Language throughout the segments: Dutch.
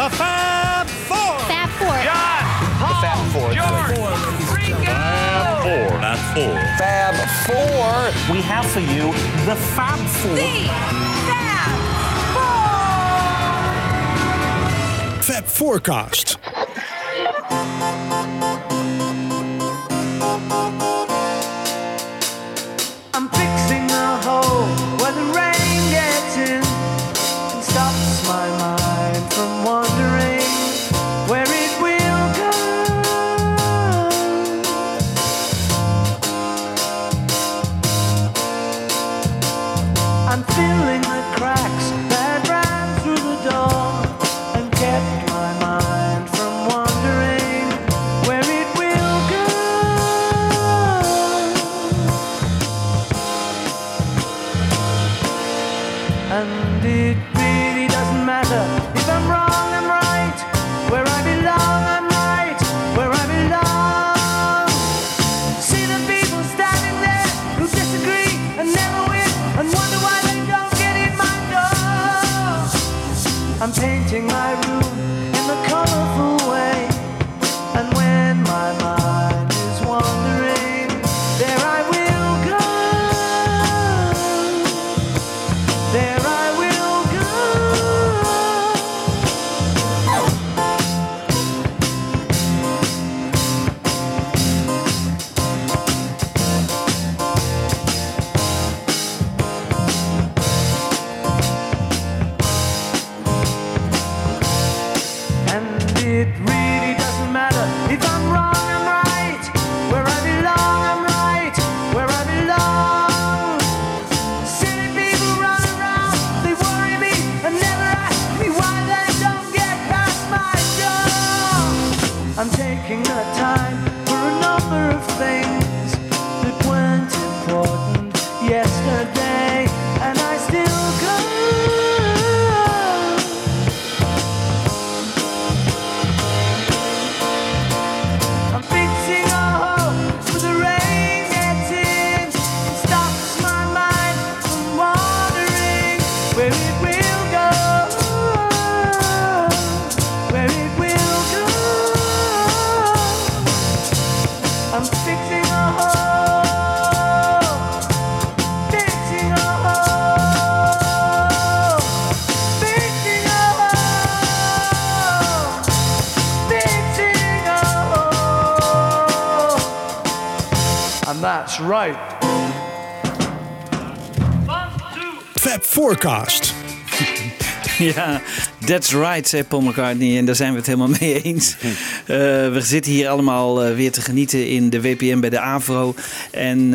The Fab Four. Fab Four. John, Paul, Fab Four. George, Ringo. Four. Fab Four. Fab Four. We have for you the Fab Four. Fab Forecast. Ja, that's right, zei Paul McCartney. En daar zijn we het helemaal mee eens. Eh, we zitten hier allemaal eh, weer te genieten in de WPM bij de Avro. En,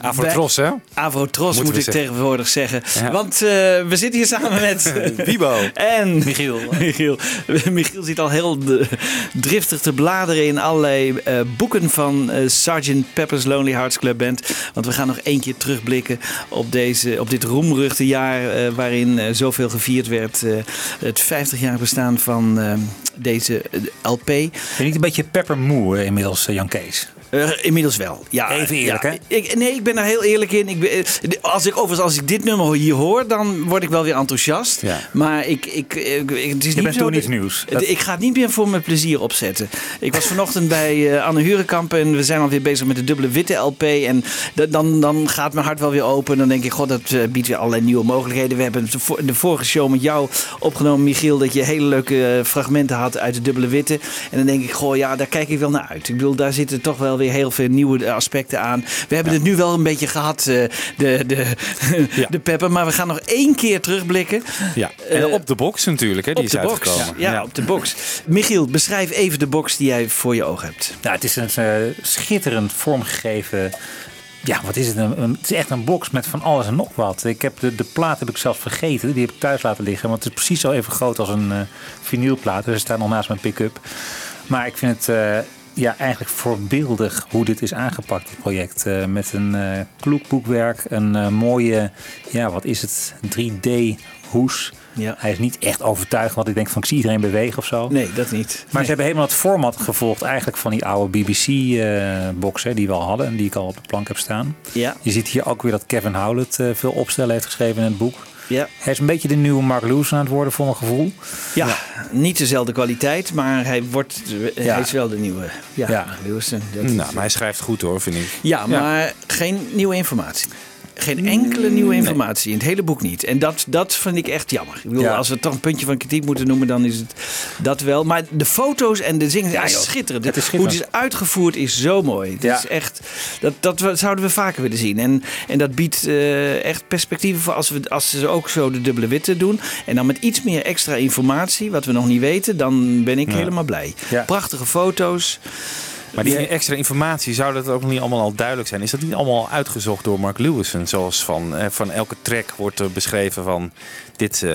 Avrotros, hè? Avrotros Moeten moet ik zeggen. tegenwoordig zeggen. Ja. Want we zitten hier samen met... Wiebo. En Michiel. Michiel. Michiel zit al heel driftig te bladeren in allerlei boeken van Sgt. Pepper's Lonely Hearts Club Band. Want we gaan nog één keer terugblikken op, deze, op dit roemruchte jaar waarin zoveel gevierd werd. Het 50 jaar bestaan van eh, deze eh, LP. Je niet een beetje peppermoe eh, inmiddels, eh, Jan Kees? Eh, inmiddels wel. Ja, Even eerlijk, ja. hè? Ik, nee, ik ben daar heel eerlijk in. Ik ben, eh, als ik overigens als ik dit nummer hier hoor, dan word ik wel weer enthousiast. Ja. Maar ik, ik, ik, ik- het is Je niet bent zo toen iets nieuws. Ik ga het niet meer voor mijn plezier opzetten. Ik was vanochtend bij eh, Anne Hurenkamp en we zijn alweer bezig met de dubbele witte LP. En da- dan, dan gaat mijn hart wel weer open. Dan denk ik, god, dat eh, biedt weer allerlei nieuwe mogelijkheden. We hebben de vo- de vorige show met jou opgenomen, Michiel, dat je hele leuke eh, fragmenten had uit de dubbele witte. En dan denk ik, goh, ja, daar kijk ik wel naar uit. Ik bedoel, daar zitten toch wel weer heel veel nieuwe eh, aspecten aan. We hebben het nu wel een beetje gehad, eh, de, de, de pepper. Maar we gaan nog één keer terugblikken. Ja. En Eh, op de box natuurlijk, hè? Die op is de box. uitgekomen. Ja, op de box. Michiel, beschrijf even de box die jij voor je ogen hebt. Nou, het is een eh, schitterend vormgegeven. Ja, wat is het? Een, het is echt een box met van alles en nog wat. Ik heb de, de plaat heb ik zelfs vergeten. Die heb ik thuis laten liggen. Want het is precies zo even groot als een eh vinylplaat. Dus ze staat nog naast mijn pick-up. Maar ik vind het eh, ja, eigenlijk voorbeeldig hoe dit is aangepakt, dit project. Eh, met een eh kloek boekwerk, een eh, mooie, ja, wat is het? 3D hoes. Ja. Hij is niet echt overtuigend, want ik denk van ik zie iedereen bewegen of zo. Nee, dat niet. Maar ze hebben helemaal het format gevolgd eigenlijk van die oude BBC-box die we al hadden en die ik al op de plank heb staan. Ja. Je ziet hier ook weer dat Kevin Howlett veel opstellen heeft geschreven in het boek. Ja. Hij is een beetje de nieuwe Mark Lewis aan het worden, voor mijn gevoel. Ja, niet dezelfde kwaliteit, maar hij, wordt, Ja. hij is wel de nieuwe. Ja, Ja. Lewissen, dat is- Nou, maar hij schrijft goed hoor, vind ik. ja, maar geen nieuwe informatie. Geen enkele nieuwe informatie. In het hele boek niet. En dat, dat vind ik echt jammer. Ik bedoel, Ja. als we toch een puntje van kritiek moeten noemen, dan is het dat wel. Maar de foto's en de zingen, ja, joh. schitterend. Het is Hoe het is uitgevoerd is zo mooi. Het Ja. is echt, dat, dat we- zouden we vaker willen zien. En, en dat biedt eh, echt perspectieven voor als, we, als ze ook zo de dubbele witte doen. En dan met iets meer extra informatie, wat we nog niet weten, dan ben ik helemaal blij. Ja. Prachtige foto's. Maar die extra informatie, zou dat ook niet allemaal al duidelijk zijn? Is dat niet allemaal uitgezocht door Mark Lewison? Zoals van, eh, van elke track wordt er beschreven van... dit eh,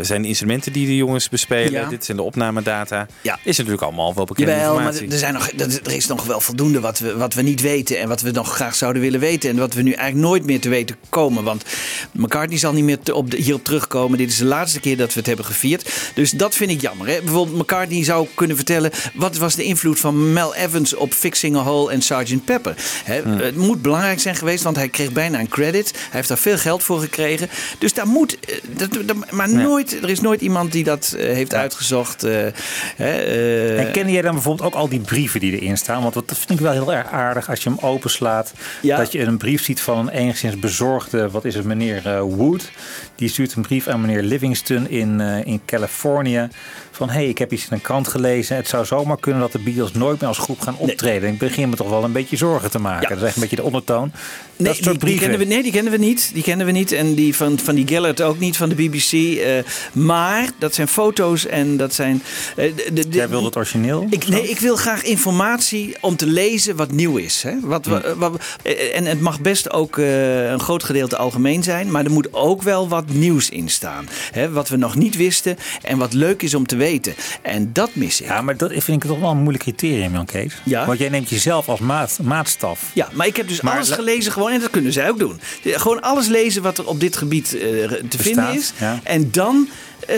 zijn de instrumenten die de jongens bespelen. Ja. Dit zijn de opnamedata. Ja. Is natuurlijk allemaal wel bekende Jawel, maar informatie. er, zijn nog, er is nog wel voldoende wat we, wat we niet weten. En wat we nog graag zouden willen weten. En wat we nu eigenlijk nooit meer te weten komen. Want McCartney zal niet meer op de, hierop terugkomen. Dit is de laatste keer dat we het hebben gevierd. Dus dat vind ik jammer. Hè? Bijvoorbeeld McCartney zou kunnen vertellen... wat was de invloed van Mel Evans op Fixing a Hole en Sgt. Pepper. Het moet belangrijk zijn geweest, want hij kreeg bijna een credit. Hij heeft daar veel geld voor gekregen. Dus daar moet... eh, Dat, dat- maar nooit, er is nooit iemand die dat eh, heeft uitgezocht. hè, eh, En ken jij dan bijvoorbeeld ook al die brieven die erin staan? Want dat vind ik wel heel erg aardig als je hem openslaat. Ja. Dat je een brief ziet van een enigszins bezorgde, wat is het, meneer Wood. Die stuurt een brief aan meneer Livingston in, in Californië. Van hé, hey, ik heb iets in een krant gelezen. Het zou zomaar kunnen dat de Beatles nooit meer als groep gaan optreden. Ik begin me toch wel een beetje zorgen te maken. Ja. Dat is echt een beetje de ondertoon. Nee, dat die, soort die brieven. kennen we, nee, die kennen we niet. Die kennen we niet. En die van, van die Gellert ook niet, van de BBC. eh, maar dat zijn foto's en dat zijn... eh, de, Jij wilde het origineel? ik, nee, ik wil graag informatie om te lezen wat nieuw is. Hè? Wat, we- eh, en het mag best ook een groot gedeelte algemeen zijn. Maar er moet ook wel wat nieuws in staan. Hè? Wat we nog niet wisten en wat leuk is om te weten. En dat mis ik. Ja, maar dat vind ik toch wel een moeilijk criterium, Jan Kees. Ja. Want jij neemt jezelf als maat, maatstaf. Ja, maar ik heb dus Maar alles le- gelezen gewoon. En dat kunnen zij ook doen. Gewoon alles lezen wat er op dit gebied eh, te vinden is. ja. En dan eh,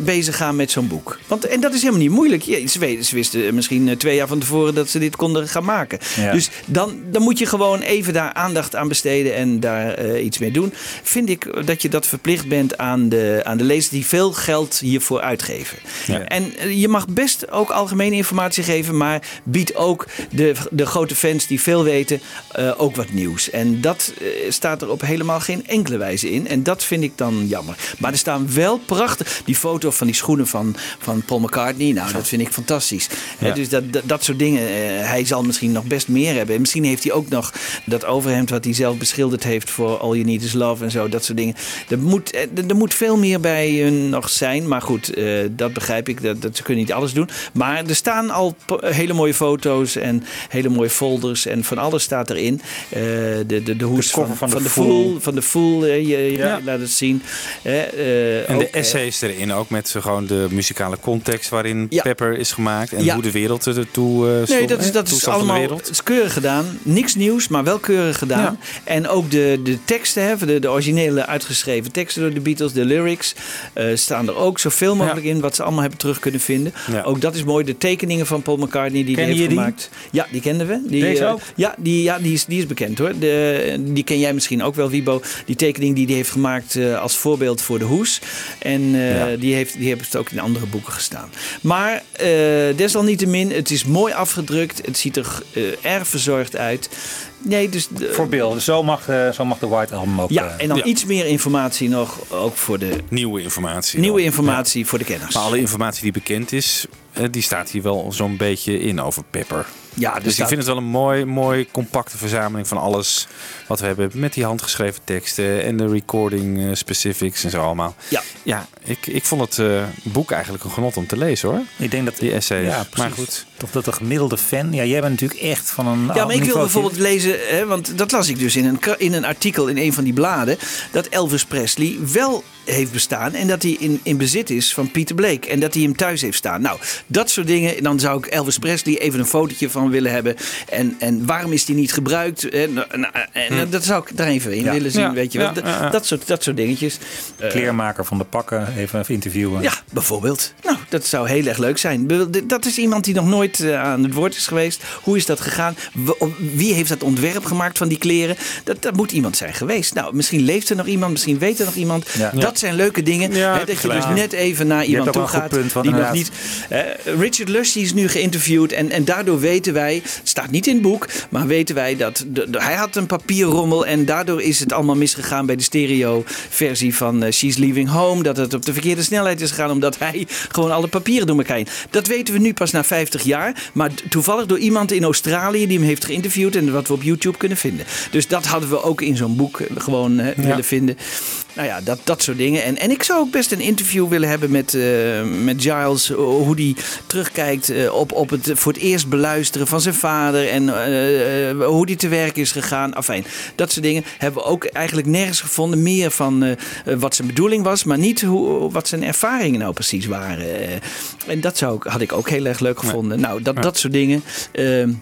bezig gaan met zo'n boek. Want, en dat is helemaal niet moeilijk. Ja, ze, wisten misschien eh, twee jaar van tevoren dat ze dit konden gaan maken. Ja. Dus dan, dan moet je gewoon even daar aandacht aan besteden en daar iets mee doen. Vind ik dat je dat verplicht bent aan de, aan de lezers die veel geld hiervoor uitgeven. En je mag best ook algemene informatie geven, maar bied ook de, de grote fans die veel weten eh, ook wat nieuws. En dat eh, staat er op helemaal geen enkele wijze in. En dat vind ik dan jammer. Maar er staan wel prachtig. Die foto van die schoenen van, van Paul McCartney. Nou, dat vind ik fantastisch. Dus dat, dat, dat soort dingen. eh, hij zal misschien nog best meer hebben. En misschien heeft hij ook nog dat overhemd wat hij zelf beschilderd heeft voor All You Need Is Love en zo. Dat soort dingen. Er moet, er, moet veel meer bij hun nog zijn. Maar goed, dat begrijp ik. Dat, dat, ze kunnen niet alles doen. Maar er staan al hele mooie foto's en hele mooie folders. En van alles staat erin. Eh, de, de, de hoes van, van de. Fool. Van de je, je Ja. laat het zien. Eh, En ook, de eh, essays erin ook met gewoon de muzikale context waarin Ja. Pepper is gemaakt. En Ja. hoe de wereld ertoe uh, Nee, dat is, dat is allemaal het is keurig gedaan. Niks nieuws, maar wel keurig gedaan. En ook de, de teksten, hè, de, de originele uitgeschreven teksten door de Beatles, de lyrics, staan er ook zoveel mogelijk in wat ze allemaal hebben terug kunnen vinden. Ook dat is mooi. De tekeningen van Paul McCartney die Ken je die? Gemaakt. Ja, die kenden we. Die, Deze eh, ook? Ja, die, ja die, is, die is bekend hoor. De, die ken jij misschien ook wel, Wibo. Die tekening die hij heeft gemaakt eh, als voorbeeld voor de hoes. En eh, Ja. die, heeft, die hebben het ook in andere boeken gestaan. Maar eh, desalniettemin, het is mooi afgedrukt. Het ziet er eh, erg verzorgd uit. Nee, dus... de- Voorbeeld, zo mag, eh, zo mag de White Album ook. ja, en dan ja. iets meer informatie nog, ook voor de Nieuwe informatie. nieuwe dan. informatie voor de kenners. Maar alle informatie die bekend is, die staat hier wel zo'n beetje in over Pepper. Ja, Dus ik vind het wel een mooi, mooi compacte verzameling van alles wat we hebben. Met die handgeschreven teksten en de recording eh, specifics en zo allemaal. Ja. Ja, ik, ik vond het eh, boek eigenlijk een genot om te lezen hoor. Ik denk dat Die essays. Ja, maar precies. goed. Toch dat de gemiddelde fan. Ja, jij bent natuurlijk echt van een. Ja, maar ik wil bijvoorbeeld lezen, hè, want dat las ik dus in een, in een artikel in een van die bladen, dat Elvis Presley wel heeft bestaan en dat hij in, in bezit is van Peter Blake en dat hij hem thuis heeft staan. Nou, dat soort dingen, dan zou ik Elvis Presley even een fotootje van willen hebben en, en waarom is die niet gebruikt? En, nou, en dat zou ik daar even in Ja. willen zien, Ja, weet je wel. ja. Dat, soort, dat soort dingetjes. Eh, Kleermaker van de pakken even, interviewen. ja, bijvoorbeeld. Nou, dat zou heel erg leuk zijn. Dat is iemand die nog nooit eh, aan het woord is geweest. Hoe is dat gegaan? Wie heeft dat ontwerp gemaakt van die kleren? Dat, dat moet iemand zijn geweest. Nou, misschien leeft er nog iemand, misschien weet er nog iemand. Ja. Dat zijn leuke dingen. Ja, hè, dat je dus net even naar iemand toe gaat punt, die nog niet. Eh, Richard Lush is nu geïnterviewd en, en daardoor weten wij, het staat niet in het boek, maar weten wij dat de, de- hij had een papierrommel en daardoor is het allemaal misgegaan bij de stereo-versie van eh, She's Leaving Home. Dat het op de verkeerde snelheid is gegaan omdat hij gewoon alle papieren door elkaar heen. Dat weten we nu pas na 50 jaar, maar toevallig door iemand in Australië die hem heeft geïnterviewd en wat we op YouTube kunnen vinden. Dus dat hadden we ook in zo'n boek eh, gewoon willen vinden. Nou ja, dat, dat soort dingen. En, en ik zou ook best een interview willen hebben met, eh, met Giles. eh, Hoe die terugkijkt eh, op, op het voor het eerst beluisteren van zijn vader. En hoe die te werk is gegaan. Afijn, dat soort dingen hebben we ook eigenlijk nergens gevonden. Meer van wat zijn bedoeling was, maar niet hoe, wat zijn ervaringen nou precies waren. En dat zou, ik- had ik ook heel erg leuk gevonden. Nou, dat, dat soort dingen.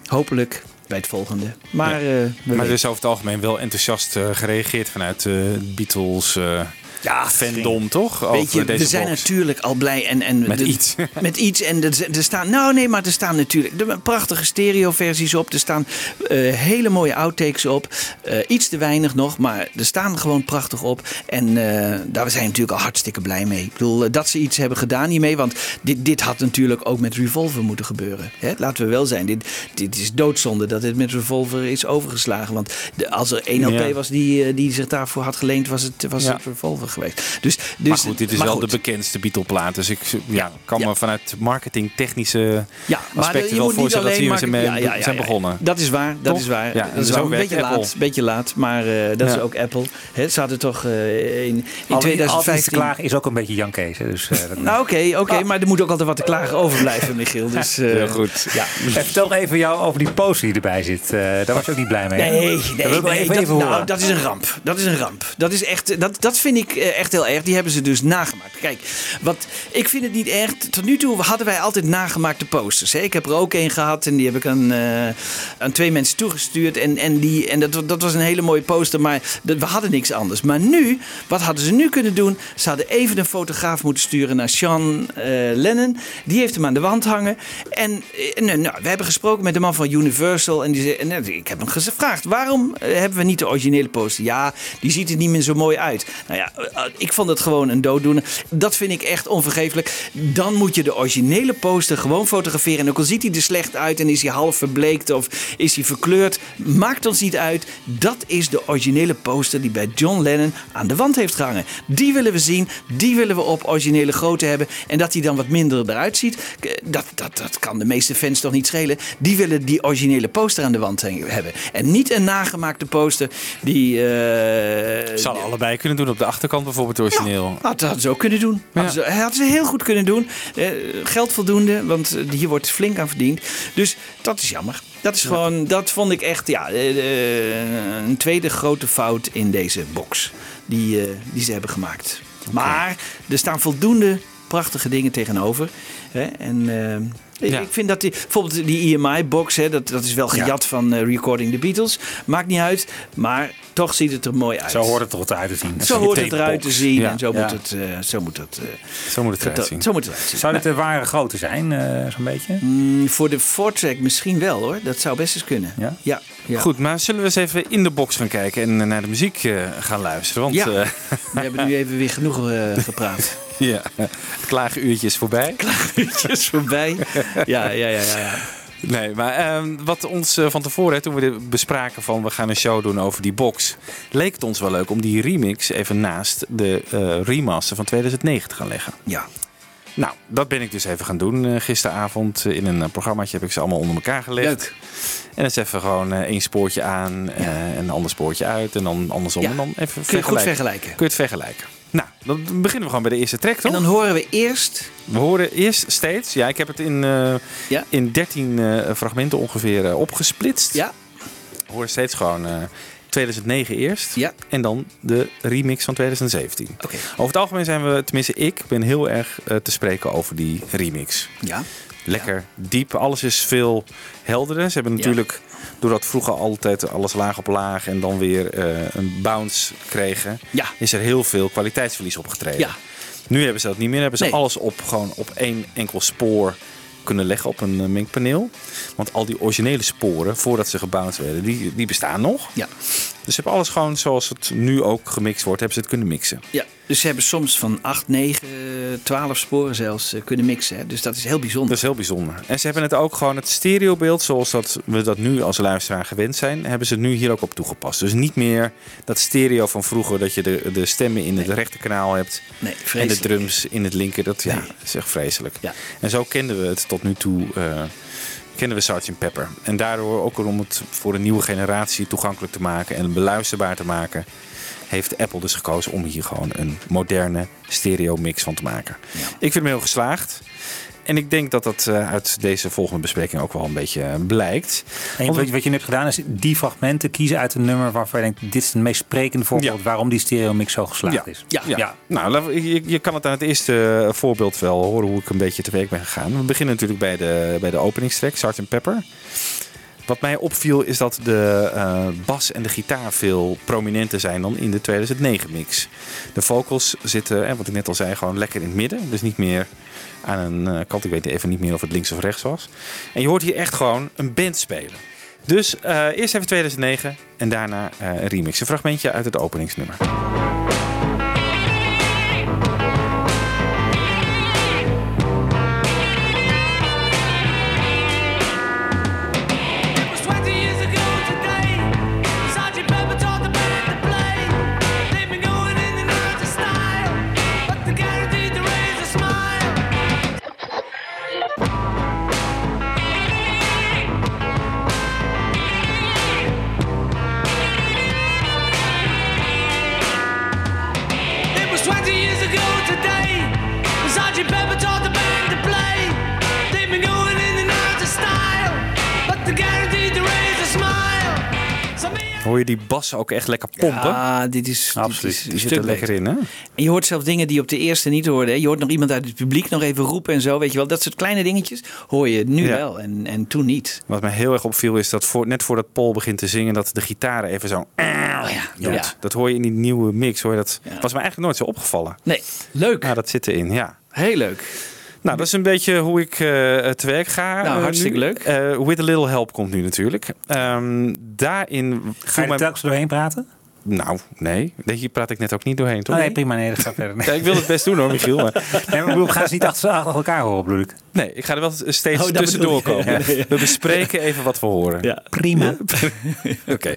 hopelijk bij het volgende. Maar, eh, we Maar er is over het algemeen wel enthousiast eh, gereageerd vanuit eh Beatles eh Ja, fandom, toch? Weet je, we zijn box. natuurlijk al blij. En, en Met de- iets. Met iets. En er, staan, nou nee, maar er staan natuurlijk er prachtige stereo-versies op. Er staan eh, hele mooie outtakes op. Eh, iets te weinig nog, maar er staan gewoon prachtig op. En eh, daar zijn we natuurlijk al hartstikke blij mee. Ik bedoel, dat ze iets hebben gedaan hiermee. Want dit, dit had natuurlijk ook met Revolver moeten gebeuren. Hè? Laten we wel zijn. Dit, dit is doodzonde dat het met Revolver is overgeslagen. Want de, als er één LP Ja. was die, die zich daarvoor had geleend, was het, was Ja. het Revolver geweest. Dus, dus, maar goed, dit is wel goed. de bekendste Beatle-plaat. Dus ik ja, kan Ja. me vanuit marketing-technische Ja, maar aspecten je wel voorstellen dat ze hiermee maar... zijn, ja, ja, ja, zijn begonnen. Dat is waar, dat Toch? is waar. Ja, dat en is. Een beetje Apple. laat, beetje laat, maar eh, dat Ja. is ook Apple. Hè, ze hadden toch eh, in, in Al- Altijd te 2015... klagen is ook een beetje Jan Kees. Dus, eh, dat- Nou oké, oké, maar er moet ook altijd wat te klagen overblijven, Michiel. Dus, eh, Heel goed. Ja. En vertel nog even jou over die poster die erbij zit. Eh, daar was je ook niet blij mee. Nee, Dat nee, nee, even, dat, even nou, dat is een ramp. Dat is een ramp. Dat, is echt, dat, dat vind ik echt heel erg. Die hebben ze dus nagemaakt. Kijk, wat, ik vind het niet erg. Tot nu toe hadden wij altijd nagemaakte posters. Hè. Ik heb er ook één gehad en die heb ik aan, eh, aan twee mensen toegestuurd. En, en, die, en dat, dat was een hele mooie poster, maar we hadden niks anders. Maar nu, wat hadden ze nu kunnen doen? Ze hadden even een fotograaf moeten sturen naar Sean eh, Lennon. Die heeft hem aan de wand hangen. En eh, nou, nou, we hebben gesproken met de man van Universal. En die zei, eh, ik heb hem gevraagd, waarom eh, hebben we niet de originele poster? Ja, die ziet er niet meer zo mooi uit. Nou ja, eh, ik vond het gewoon een dooddoener. Dat vind ik echt onvergeeflijk. Dan moet je de originele poster gewoon fotograferen. En ook al ziet hij er slecht uit en is hij half verbleekt of is hij verkleurd. Maakt ons niet uit. Dat is de originele poster die bij John Lennon aan de wand heeft gehangen. Die willen we zien. Die willen we op originele grootte hebben. En dat hij dan wat minder eruit ziet. k- Dat, dat, dat kan de meeste fans toch niet schelen. Die willen die originele poster aan de wand hebben. En niet een nagemaakte poster die... eh, Zou allebei kunnen doen op de achterkant bijvoorbeeld origineel. dat hadden ze ook kunnen doen. Hadden ze, heel goed kunnen doen. Eh, geld voldoende, want eh, hier wordt flink aan verdiend. Dus dat is jammer. Dat is gewoon, dat vond ik echt ja, eh, een tweede grote fout in deze box. Die, die ze hebben gemaakt. Maar er staan voldoende prachtige dingen tegenover. Hè? En eh, ik- Ja. ik vind dat die, bijvoorbeeld die EMI-box, hè, dat, dat is wel gejat van eh, Recording the Beatles. Maakt niet uit, maar toch ziet het er mooi uit. Zo hoort het toch uit te zien. Zo hoort het eruit te zien Ja. en zo moet het, eh, zo moet het, Zo moet het eruit zien. zo moet het zien. Zou dit de ware grootte zijn, eh, zo'n beetje? Mm, voor de four-track misschien wel hoor. Dat zou best eens kunnen. Ja? Ja. Goed, maar zullen we eens even in de box gaan kijken en naar de muziek gaan luisteren? Want Ja. We hebben nu even weer genoeg gepraat. ja, het klagenuurtje is voorbij. Uurtjes voorbij. Ja, ja, ja, ja. ja. Nee, maar ehm, wat ons eh, van tevoren, hè, toen we dit bespraken van we gaan een show doen over die box, leek het ons wel leuk om die remix even naast de eh, remaster van 2009 te gaan leggen. ja. Nou, dat ben ik dus even gaan doen eh, gisteravond. In een programmaatje heb ik ze allemaal onder elkaar gelegd. Leuk. En dan is even gewoon één spoortje aan en een ander spoortje uit. En dan andersom. Ja. En dan even Kun je goed vergelijken. vergelijken. Kun je het vergelijken. Nou, dan beginnen we gewoon bij de eerste track, toch? En dan horen we eerst... We horen eerst steeds, ja, ik heb het in, eh, Ja. in 13 eh, fragmenten ongeveer eh, opgesplitst. Ja. We horen steeds gewoon eh, 2009 eerst. Ja. En dan de remix van 2017. Oké. Over het algemeen zijn we, tenminste ik, ben heel erg te spreken over die remix. Ja. Lekker diep, alles is veel helderder. Ze hebben natuurlijk, doordat vroeger altijd alles laag op laag en dan weer eh, een bounce kregen, Ja. is er heel veel kwaliteitsverlies opgetreden. Ja. Nu hebben ze dat niet meer. Hebben ze Nee. alles op, gewoon op één enkel spoor kunnen leggen op een eh, mengpaneel. Want al die originele sporen, voordat ze gebouwd werden, die, die bestaan nog. Ja. Dus ze hebben alles gewoon zoals het nu ook gemixt wordt, hebben ze het kunnen mixen. Ja, dus ze hebben soms van 8, 9, 12 sporen zelfs eh, kunnen mixen. Hè. Dus dat is heel bijzonder. Dat is heel bijzonder. En ze hebben het ook gewoon het stereobeeld, zoals dat we dat nu als luisteraar gewend zijn, hebben ze het nu hier ook op toegepast. Dus niet meer dat stereo van vroeger, dat je de, de stemmen in het rechterkanaal hebt Nee, en de drums in het linker. Dat ja, Nee. is echt vreselijk. Ja. En zo kenden we het tot nu toe. eh, kennen we Sgt. Pepper. En daardoor ook om het voor een nieuwe generatie toegankelijk te maken en beluisterbaar te maken, heeft Apple dus gekozen om hier gewoon een moderne stereo mix van te maken. Ik vind hem heel geslaagd. En ik denk dat dat eh, uit deze volgende bespreking ook wel een beetje eh, blijkt. En wat, wat je nu hebt gedaan is die fragmenten kiezen uit een nummer waarvan je denkt, dit is het meest sprekende voorbeeld Ja. waarom die stereo mix zo geslaagd is. Ja. Ja. Nou, je kan het aan het eerste eh, voorbeeld wel horen hoe ik een beetje te werk ben gegaan. We beginnen natuurlijk bij de, bij de openingstrack, Sgt. Pepper. Wat mij opviel is dat de eh, bas en de gitaar veel prominenter zijn dan in de 2009 mix. De vocals zitten, wat ik net al zei, gewoon lekker in het midden. Dus niet meer aan een eh, kant. Ik weet even niet meer of het links of rechts was. En je hoort hier echt gewoon een band spelen. Dus eh, eerst even 2009 en daarna een remix. Een fragmentje uit het openingsnummer. Hoor je die bas ook echt lekker pompen? Ah, dit is, dit Absoluut. is die zit er lekker in, hè? En je hoort zelfs dingen die je op de eerste niet hoorde. Hè. Je hoort nog iemand uit het publiek nog even roepen en zo. Weet je wel, dat soort kleine dingetjes hoor je nu Ja. wel en, en toen niet. Wat mij heel erg opviel is dat voor, net voordat Paul begint te zingen, dat de gitaar even zo ja. doet. Ja. Dat hoor je in die nieuwe mix. Hoor je dat was me eigenlijk nooit zo opgevallen. Nee, leuk. Ja, dat zit erin, ja. Heel leuk. Nou, dat is een beetje hoe ik eh, te werk ga. Nou, eh, hartstikke nu. leuk. Eh, With a Little Help komt nu natuurlijk. Ehm, daarin... Ga je er telkens doorheen praten? Nou, nee. Hier praat ik net ook niet doorheen, toch? Oh, nee, prima. Nee, dat gaat verder. Nee. Ja, ik wil het best doen hoor, Michiel. Maar Nee, maar bedoel, gaan ze niet achter, achter elkaar horen, bedoel ik. nee, ik ga er wel steeds Oh, tussendoor komen. We bespreken even wat we horen. Prima. Oké.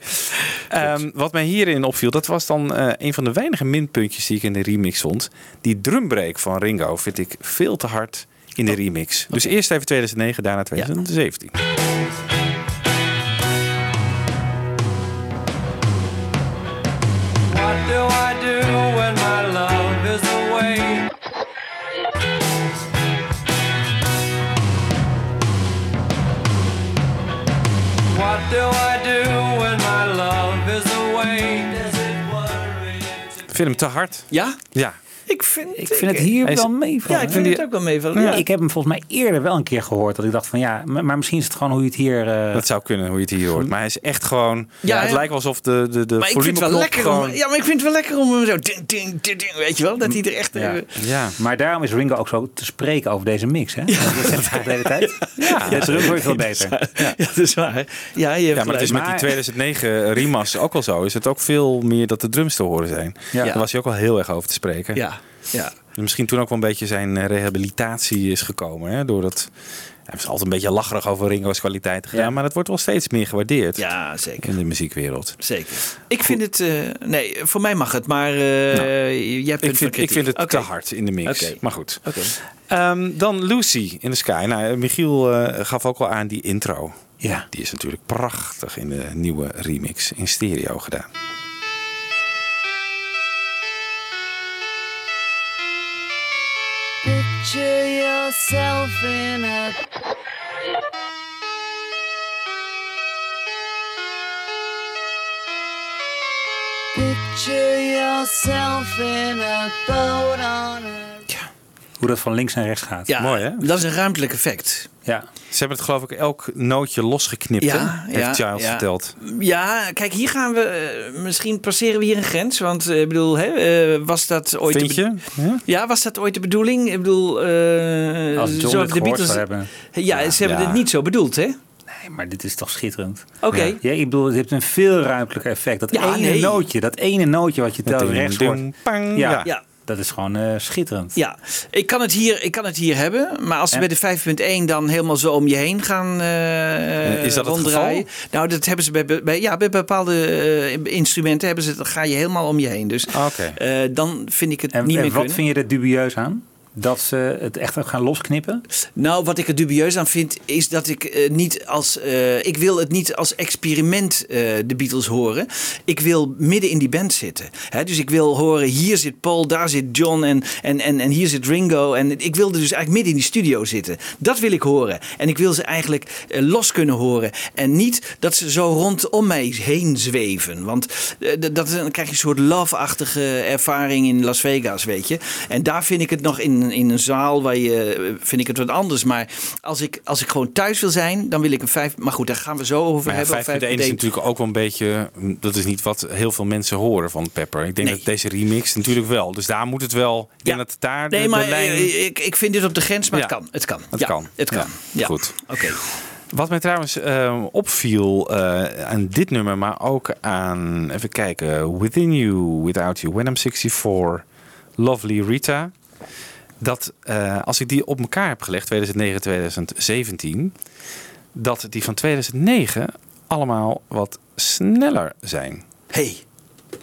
Ehm, wat mij hierin opviel, dat was dan eh, een van de weinige minpuntjes die ik in de remix vond. Die drumbreak van Ringo vind ik veel te hard in de remix. Dus eerst even 2009, daarna 2017. Vind hem te hard. Ja? Ja. Ik vind, Ik vind het hier is- wel meevallen. Ja, ik vind die- het ook wel meevallen. Ja, Ja. Ik heb hem volgens mij eerder wel een keer gehoord. Dat ik dacht van ja, maar, misschien is het gewoon hoe je het hier... eh, Dat zou kunnen, hoe je het hier hoort. Maar hij is echt gewoon... Ja, Ja, het ja. lijkt wel alsof de, de, de Maar ik vind het wel lekker gewoon... om, ja, maar ik vind het wel lekker om hem zo ding, ding, ding, ding, weet je wel, dat hij er echt Ja. even- Ja. Maar daarom is Ringo ook zo te spreken over deze mix. Hè? Dat zegt hij de hele tijd. Ja, hoor je veel beter. Ja, dat is waar. Ja, je hebt Ja, maar het is met die 2009 remaster ook al zo. Is het ook veel meer dat de drums te horen zijn. Ja. Daar was hij ook wel heel erg over te spreken. Ja, ja. Misschien toen ook wel een beetje zijn eh, rehabilitatie is gekomen. Hè? Doordat hij is altijd een beetje lacherig over Ringo's kwaliteiten gedaan. Ja. Maar dat wordt wel steeds meer gewaardeerd ja, zeker. in de muziekwereld. Zeker. Ik vind het, eh, nee, voor mij mag het, maar eh Nou, jij hebt Ik vind, ik vind het te hard in de mix. Maar goed. Oké. Ehm, dan Lucy in the Sky. Nou, Michiel gaf ook al aan die intro. Ja. Die is natuurlijk prachtig in de nieuwe remix in stereo gedaan. Picture yourself in a Picture yourself in a boat on a Hoe dat van links naar rechts gaat. Ja, Mooi, hè? dat is een ruimtelijk effect. Ja. Ze hebben het geloof ik elk nootje losgeknipt, Ja, hè? ja, heeft Giles ja. verteld. Ja, kijk, hier gaan we. eh, misschien passeren we hier een grens. Want eh, ik bedoel, hè, eh, was dat ooit. Vind je? Ja? Ja, was dat ooit de bedoeling? Ik bedoel, eh, Als John zo de gehoord Beatles. zou hebben. Ja, ze hebben Ja. het niet zo bedoeld, hè? Nee, maar dit is toch schitterend. Oké. Ja, ik bedoel, het heeft een veel ruimtelijker effect. Dat Ja, ene nee. nootje, dat ene nootje wat je telkens rechts ding, hoort. pang, Ja, ja. Dat is gewoon eh, schitterend. Ja, ik kan het hier, ik kan het hier hebben. Maar als ze bij de 5.1 dan helemaal zo om je heen gaan eh is dat het ronddraaien. geval? Nou, dat hebben ze bij, bij, ja, bij bepaalde instrumenten hebben ze, dan ga je helemaal om je heen. Dus eh, dan vind ik het En, niet en meer wat kunnen. vind je er dubieus aan? Dat ze het echt gaan losknippen? Nou, wat ik er dubieus aan vind, is dat ik eh, niet als. eh, ik wil het niet als experiment eh, de Beatles horen. Ik wil midden in die band zitten. Hè? Dus ik wil horen, hier zit Paul, daar zit John en, en, en, en hier zit Ringo. En ik wilde dus eigenlijk midden in die studio zitten. Dat wil ik horen. En ik wil ze eigenlijk los kunnen horen. En niet dat ze zo rondom mij heen zweven. Want dat, dan krijg je een soort love-achtige ervaring in Las Vegas, weet je. En daar vind ik het nog in, in een zaal waar je, vind ik het wat anders. Maar als ik, als ik gewoon thuis wil zijn, dan wil ik een vijf. Maar goed, daar gaan we zo over ja, hebben. 5.1 is natuurlijk ook wel een beetje... Dat is niet wat heel veel mensen horen van Pepper. Ik denk Nee. dat deze remix natuurlijk wel. Dus daar moet het wel... Ik denk Ja. dat daar de, Nee, de maar lijn... eh, ik, ik vind dit op de grens, maar het kan. Het kan. Het Ja, kan. Het kan. Goed. Oké. Wat mij trouwens eh, opviel eh, aan dit nummer, maar ook aan, even kijken, Within You, Without You, When I'm 64, Lovely Rita. Dat eh, als ik die op elkaar heb gelegd, 2009, 2017, dat die van 2009 allemaal wat sneller zijn. Hey,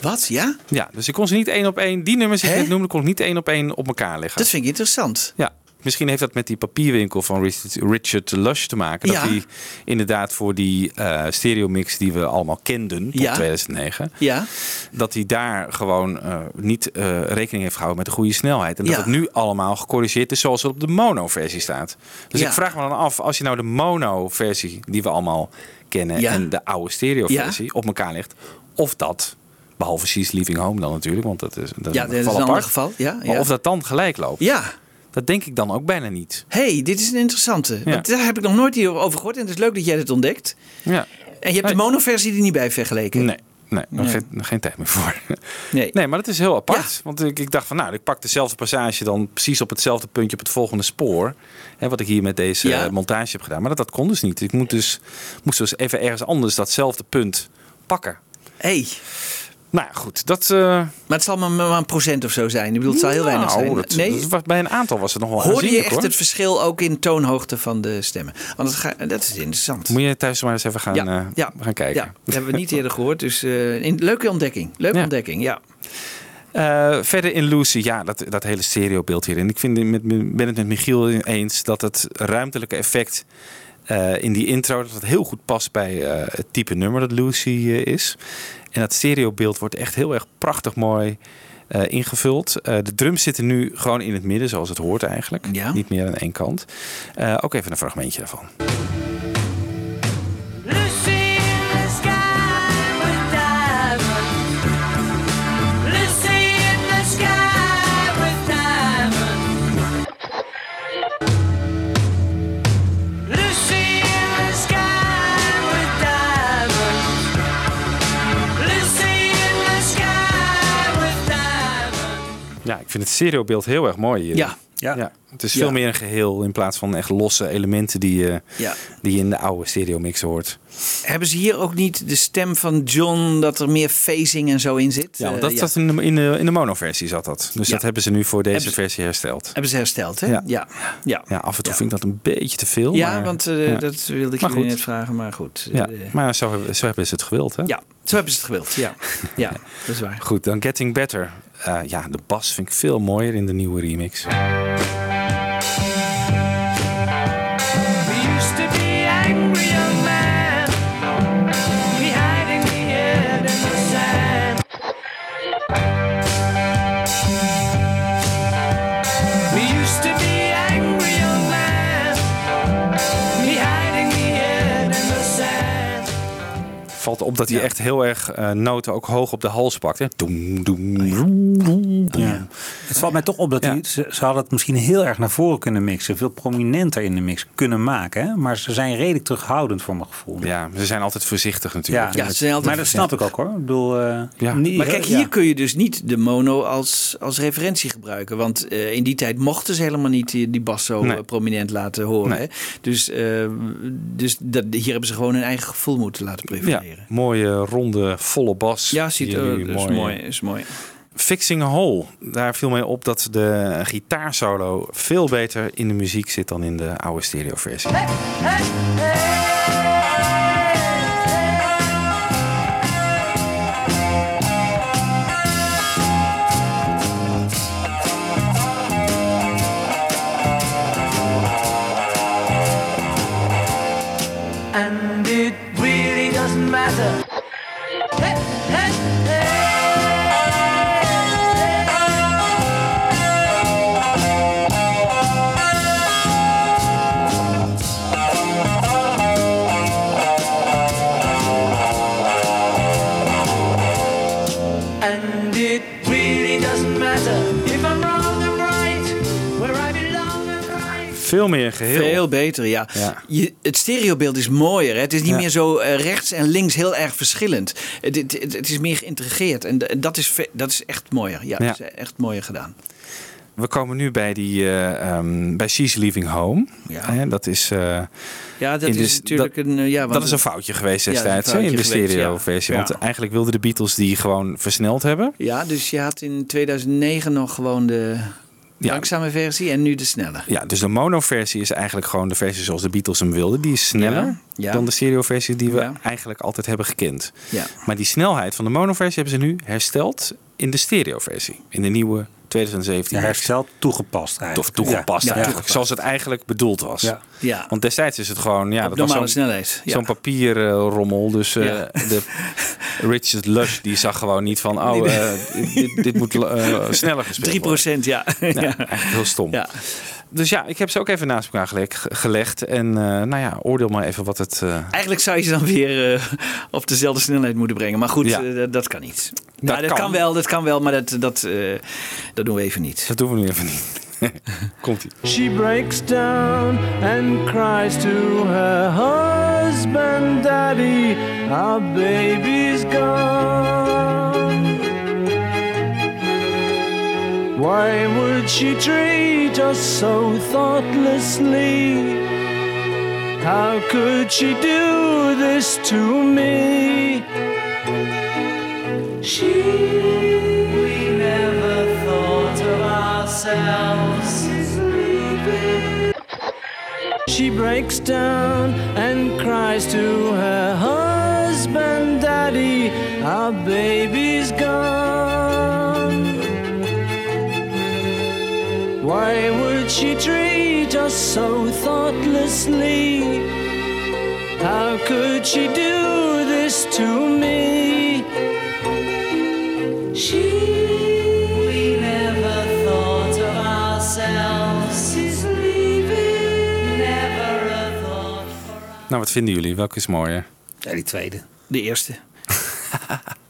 wat? Ja? Ja, dus ik kon ze niet één op één, die nummers die ik net noemde, kon ik niet één op één op elkaar leggen. Dat vind ik interessant. Ja, misschien heeft dat met die papierwinkel van Richard, Lush te maken. Dat Ja. hij inderdaad voor die eh stereomix die we allemaal kenden tot Ja. 2009... Ja. dat hij daar gewoon eh, niet eh, rekening heeft gehouden met de goede snelheid. En dat het nu allemaal gecorrigeerd is zoals het op de mono-versie staat. Dus ik vraag me dan af, als je nou de mono-versie die we allemaal kennen... Ja. en de oude stereo-versie op elkaar legt... of dat... Behalve She's Leaving Home dan natuurlijk, want dat is, dat Ja, is dat is een geval ander apart. geval. Ja, Maar of dat dan gelijk loopt, Ja. Dat denk ik dan ook bijna niet. hey, dit is een interessante. Want daar heb ik nog nooit hierover gehoord. En het is leuk dat jij dit ontdekt. Ja. En je hebt de Nee. monoversie er niet bij vergeleken. Nee, nee, nog Nee. Geen, nog geen tijd meer voor. Nee. Nee, maar dat is heel apart. Want ik, ik dacht van, nou, ik pak dezelfde passage dan precies op hetzelfde puntje op het volgende spoor. Hè, wat ik hier met deze Ja. eh, montage heb gedaan. Maar dat, dat kon dus niet. Ik moet dus, moest dus even ergens anders datzelfde punt pakken. Hey, Nou ja, goed. Dat, eh, maar het zal maar, maar een procent of zo zijn. Ik bedoel, het zal heel weinig nou, zijn. dat- nee, dat was- bij een aantal was het nog wel hoorde je echt hoor. het verschil ook in toonhoogte van de stemmen? Want ga, dat is interessant. Moet je thuis maar eens even gaan, ja, eh, ja, gaan kijken. Ja, dat hebben we niet eerder gehoord. Dus eh, in, leuke ontdekking. Leuke Ja. ontdekking, ja. Verder in Lucy, ja, dat, dat hele stereobeeld hierin. Ik vind, met, ben het met Michiel eens dat het ruimtelijke effect in die intro... dat het heel goed past bij het type nummer dat Lucy is. En dat stereobeeld wordt echt heel erg prachtig mooi eh, ingevuld. Eh, de drums zitten nu gewoon in het midden, zoals het hoort eigenlijk. Ja. Niet meer aan één kant. Eh, ook even een fragmentje daarvan. Ja, ik vind het stereobeeld heel erg mooi hier. Ja. Ja. het is Ja. veel meer een geheel in plaats van echt losse elementen die, je ja. die je in de oude stereomix hoort. Hebben ze hier ook niet de stem van John, dat er meer phasing en zo in zit? Ja, want Eh, dat zat in de, in de, in de mono-versie zat dat. Dus Ja. dat hebben ze nu voor deze Hebben versie hersteld. Hebben ze hersteld, hè? Ja. Ja. Ja, Ja, af en toe Ja. vind ik dat een beetje te veel. Ja, maar, want eh, ja. dat wilde ik Maar jullie goed. net vragen, maar goed. Ja, Eh, maar zo, hebben- zo hebben ze het gewild, hè? ja, zo hebben ze het gewild. Ja, ja dat is waar. Goed, dan Getting Better. Eh, ja, de bas vind ik veel mooier in de nieuwe remix. Valt op dat hij echt heel erg eh, noten ook hoog op de hals pakt. Hè? Doem, doem, Oh doem, doem, doem. Ja. Het valt mij toch op dat Ja. die, ze, ze hadden het misschien heel erg naar voren kunnen mixen. Veel prominenter in de mix kunnen maken. Hè? Maar ze zijn redelijk terughoudend voor mijn gevoel. Ja, ze zijn altijd voorzichtig natuurlijk. Ja, ze zijn altijd maar dat snap ik ook hoor. Ik bedoel, eh, Ja. niet- Maar kijk, ja. hier kun je dus niet de mono als, als referentie gebruiken. Want eh, in die tijd mochten ze helemaal niet die, die bas zo Nee. eh, prominent laten horen. Nee. Hè? Dus, eh, dus dat, hier hebben ze gewoon hun eigen gevoel moeten laten Ja, mooie, ronde, volle bas. Ja, ziet er jullie dat is mooi. Is mooi. Fixing a Hole. Daar viel mij op dat de gitaarsolo veel beter in de muziek zit dan in de oude stereoversie. Veel meer geheel. Veel beter, ja. Ja. Je, het stereobeeld is mooier. Hè? Het is niet Ja. meer zo eh, rechts en links heel erg verschillend. Het, het, is meer geïntegreerd. En dat is, dat is echt mooier. Ja, Ja. dat is echt mooier gedaan. We komen nu bij, die, eh, ehm, bij She's Leaving Home. Ja. Dat is, eh, Ja, dat de- is natuurlijk een... ja, want dat is een foutje geweest destijds in de stereo-versie. ja. Want eigenlijk wilden de Beatles die gewoon versneld hebben. Ja, dus je had in 2009 nog gewoon de langzame versie en nu de snelle. Ja, dus de mono-versie is eigenlijk gewoon de versie zoals de Beatles hem wilden. Die is sneller Ja, ja. dan de stereo-versie die we eigenlijk altijd hebben gekend. Ja. Maar die snelheid van de mono-versie hebben ze nu hersteld in de stereo-versie. In de nieuwe 2017. Ja, hersteld, toegepast Of eigenlijk. toegepast Ja, eigenlijk. Zoals het eigenlijk bedoeld was. Ja. Ja. Want destijds is het gewoon... Ja, Op dat was normale zo'n- snelheid. Ja. Zo'n papierrommel. dus eh, Ja. de Richard Lush die zag gewoon niet van... Oh, eh, dit, dit moet eh, sneller gespeeld 3 worden. ja. Ja, ja. eigenlijk heel stom. Ja. Dus ja, ik heb ze ook even naast elkaar geleg- gelegd. En eh, nou ja, oordeel maar even wat het... eh, Eigenlijk zou je ze dan weer eh, op dezelfde snelheid moeten brengen. Maar goed, Ja. dat- dat kan niet. Nou, dat kan. kan. wel, dat kan wel, maar dat, dat, eh, dat doen we even niet. dat doen we nu even niet. Komt-ie. She breaks down and cries to her husband, Daddy, our baby's gone. Why would she treat us so thoughtlessly? How could she do this to me? She, we never thought of ourselves. She breaks down and cries to her husband, Daddy, our baby's gone. She treat us so thoughtlessly? How could she do this to me? She, we never thought of ourselves as leaving. Never a thought. Nou, wat vinden jullie? Welke is mooier? Ja, die tweede. De eerste.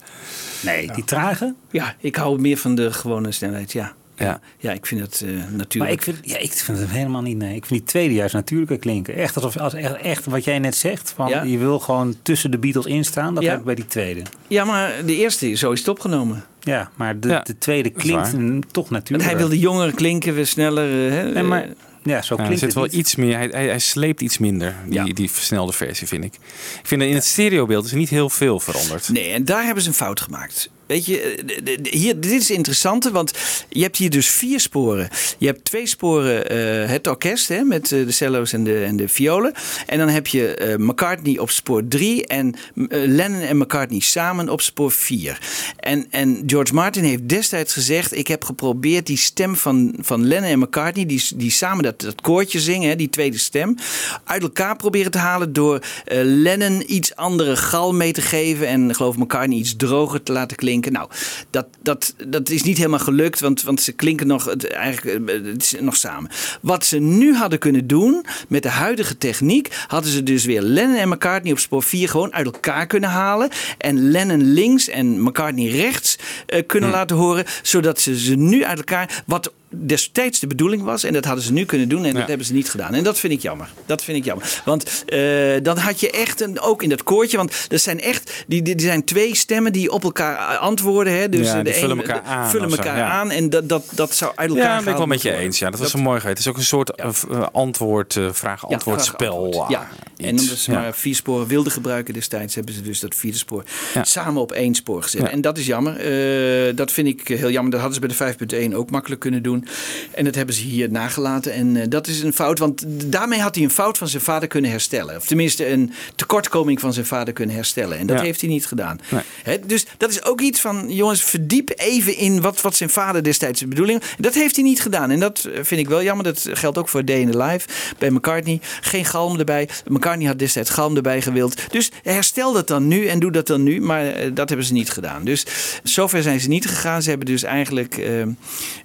Nee, die trage. Ja, ik hou meer van de gewone snelheid, ja. Ja. Ja, ik vind het eh, natuurlijk. Maar ik vind, ja, ik vind het helemaal niet. Nee, ik vind die tweede juist natuurlijker klinken. Echt alsof als echt, echt wat jij net zegt. Van, Ja. Je wil gewoon tussen de Beatles instaan. Dat Ja. heb ik bij die tweede. Ja, maar de eerste, zo is het opgenomen. Ja, maar de, Ja, de tweede klinkt toch Want natuurlijk. hij wilde jonger klinken, we sneller. eh, hè, Nee, maar ja, zo Ja, er klinkt zit het wel niet. iets meer. Hij, hij, hij sleept iets minder. Die, Ja. die versnelde versie, vind ik. Ik vind dat in het stereobeeld is er niet heel veel veranderd. Nee, en daar hebben ze een fout gemaakt. Weet je, eh, hier, dit is interessant, want je hebt hier dus vier sporen. Je hebt twee sporen eh, het orkest hè, met eh, de cello's en de, en de violen. En dan heb je McCartney op spoor drie en Lennon en McCartney samen op spoor vier. En, en George Martin heeft destijds gezegd: Ik heb geprobeerd die stem van, van Lennon en McCartney, die, die samen dat, dat koortje zingen, hè, die tweede stem, uit elkaar proberen te halen door Lennon iets andere gal mee te geven en geloof McCartney iets droger te laten klinken. Nou, dat, dat, dat is niet helemaal gelukt, want, want ze klinken nog, het, eigenlijk, eh, het is nog samen. Wat ze nu hadden kunnen doen met de huidige techniek, hadden ze dus weer Lennon en McCartney op spoor 4 gewoon uit elkaar kunnen halen. En Lennon links en McCartney rechts eh, kunnen laten horen, zodat ze ze nu uit elkaar. Wat destijds de bedoeling was. En dat hadden ze nu kunnen doen. En dat hebben ze niet gedaan. En dat vind ik jammer. Dat vind ik jammer. Want eh, dan had je echt, een, ook in dat koortje. Want er zijn echt, die, die, die zijn twee stemmen die op elkaar antwoorden. Hè? Dus Ja, de vullen een- elkaar aan vullen zo, elkaar ja. aan. En dat, dat, dat zou uit elkaar Ja, dat ben ik wel met je eens. Ja, dat was een mooi. Het is ook een soort eh, eh, antwoord, eh, vraag-antwoord. Ja, Ah, en iets. omdat ze Ja. maar vier sporen wilden gebruiken destijds, hebben ze dus dat vierde spoor Ja. samen op één spoor gezet. Ja. En dat is jammer. Eh, dat vind ik heel jammer. Dat hadden ze bij de 5.1 ook makkelijk kunnen doen. En dat hebben ze hier nagelaten. En eh, dat is een fout, want daarmee had hij een fout van zijn vader kunnen herstellen. Of tenminste een tekortkoming van zijn vader kunnen herstellen. En dat Ja. heeft hij niet gedaan. Nee. Dus dat is ook iets van, jongens, verdiep even in wat, wat zijn vader destijds de bedoeling Dat heeft hij niet gedaan. En dat vind ik wel jammer. Dat geldt ook voor Day in the Life bij McCartney. Geen galm erbij. McCartney had destijds galm erbij gewild. Dus herstel dat dan nu en doe dat dan nu. Maar eh, dat hebben ze niet gedaan. Dus zover zijn ze niet gegaan. Ze hebben dus eigenlijk eh,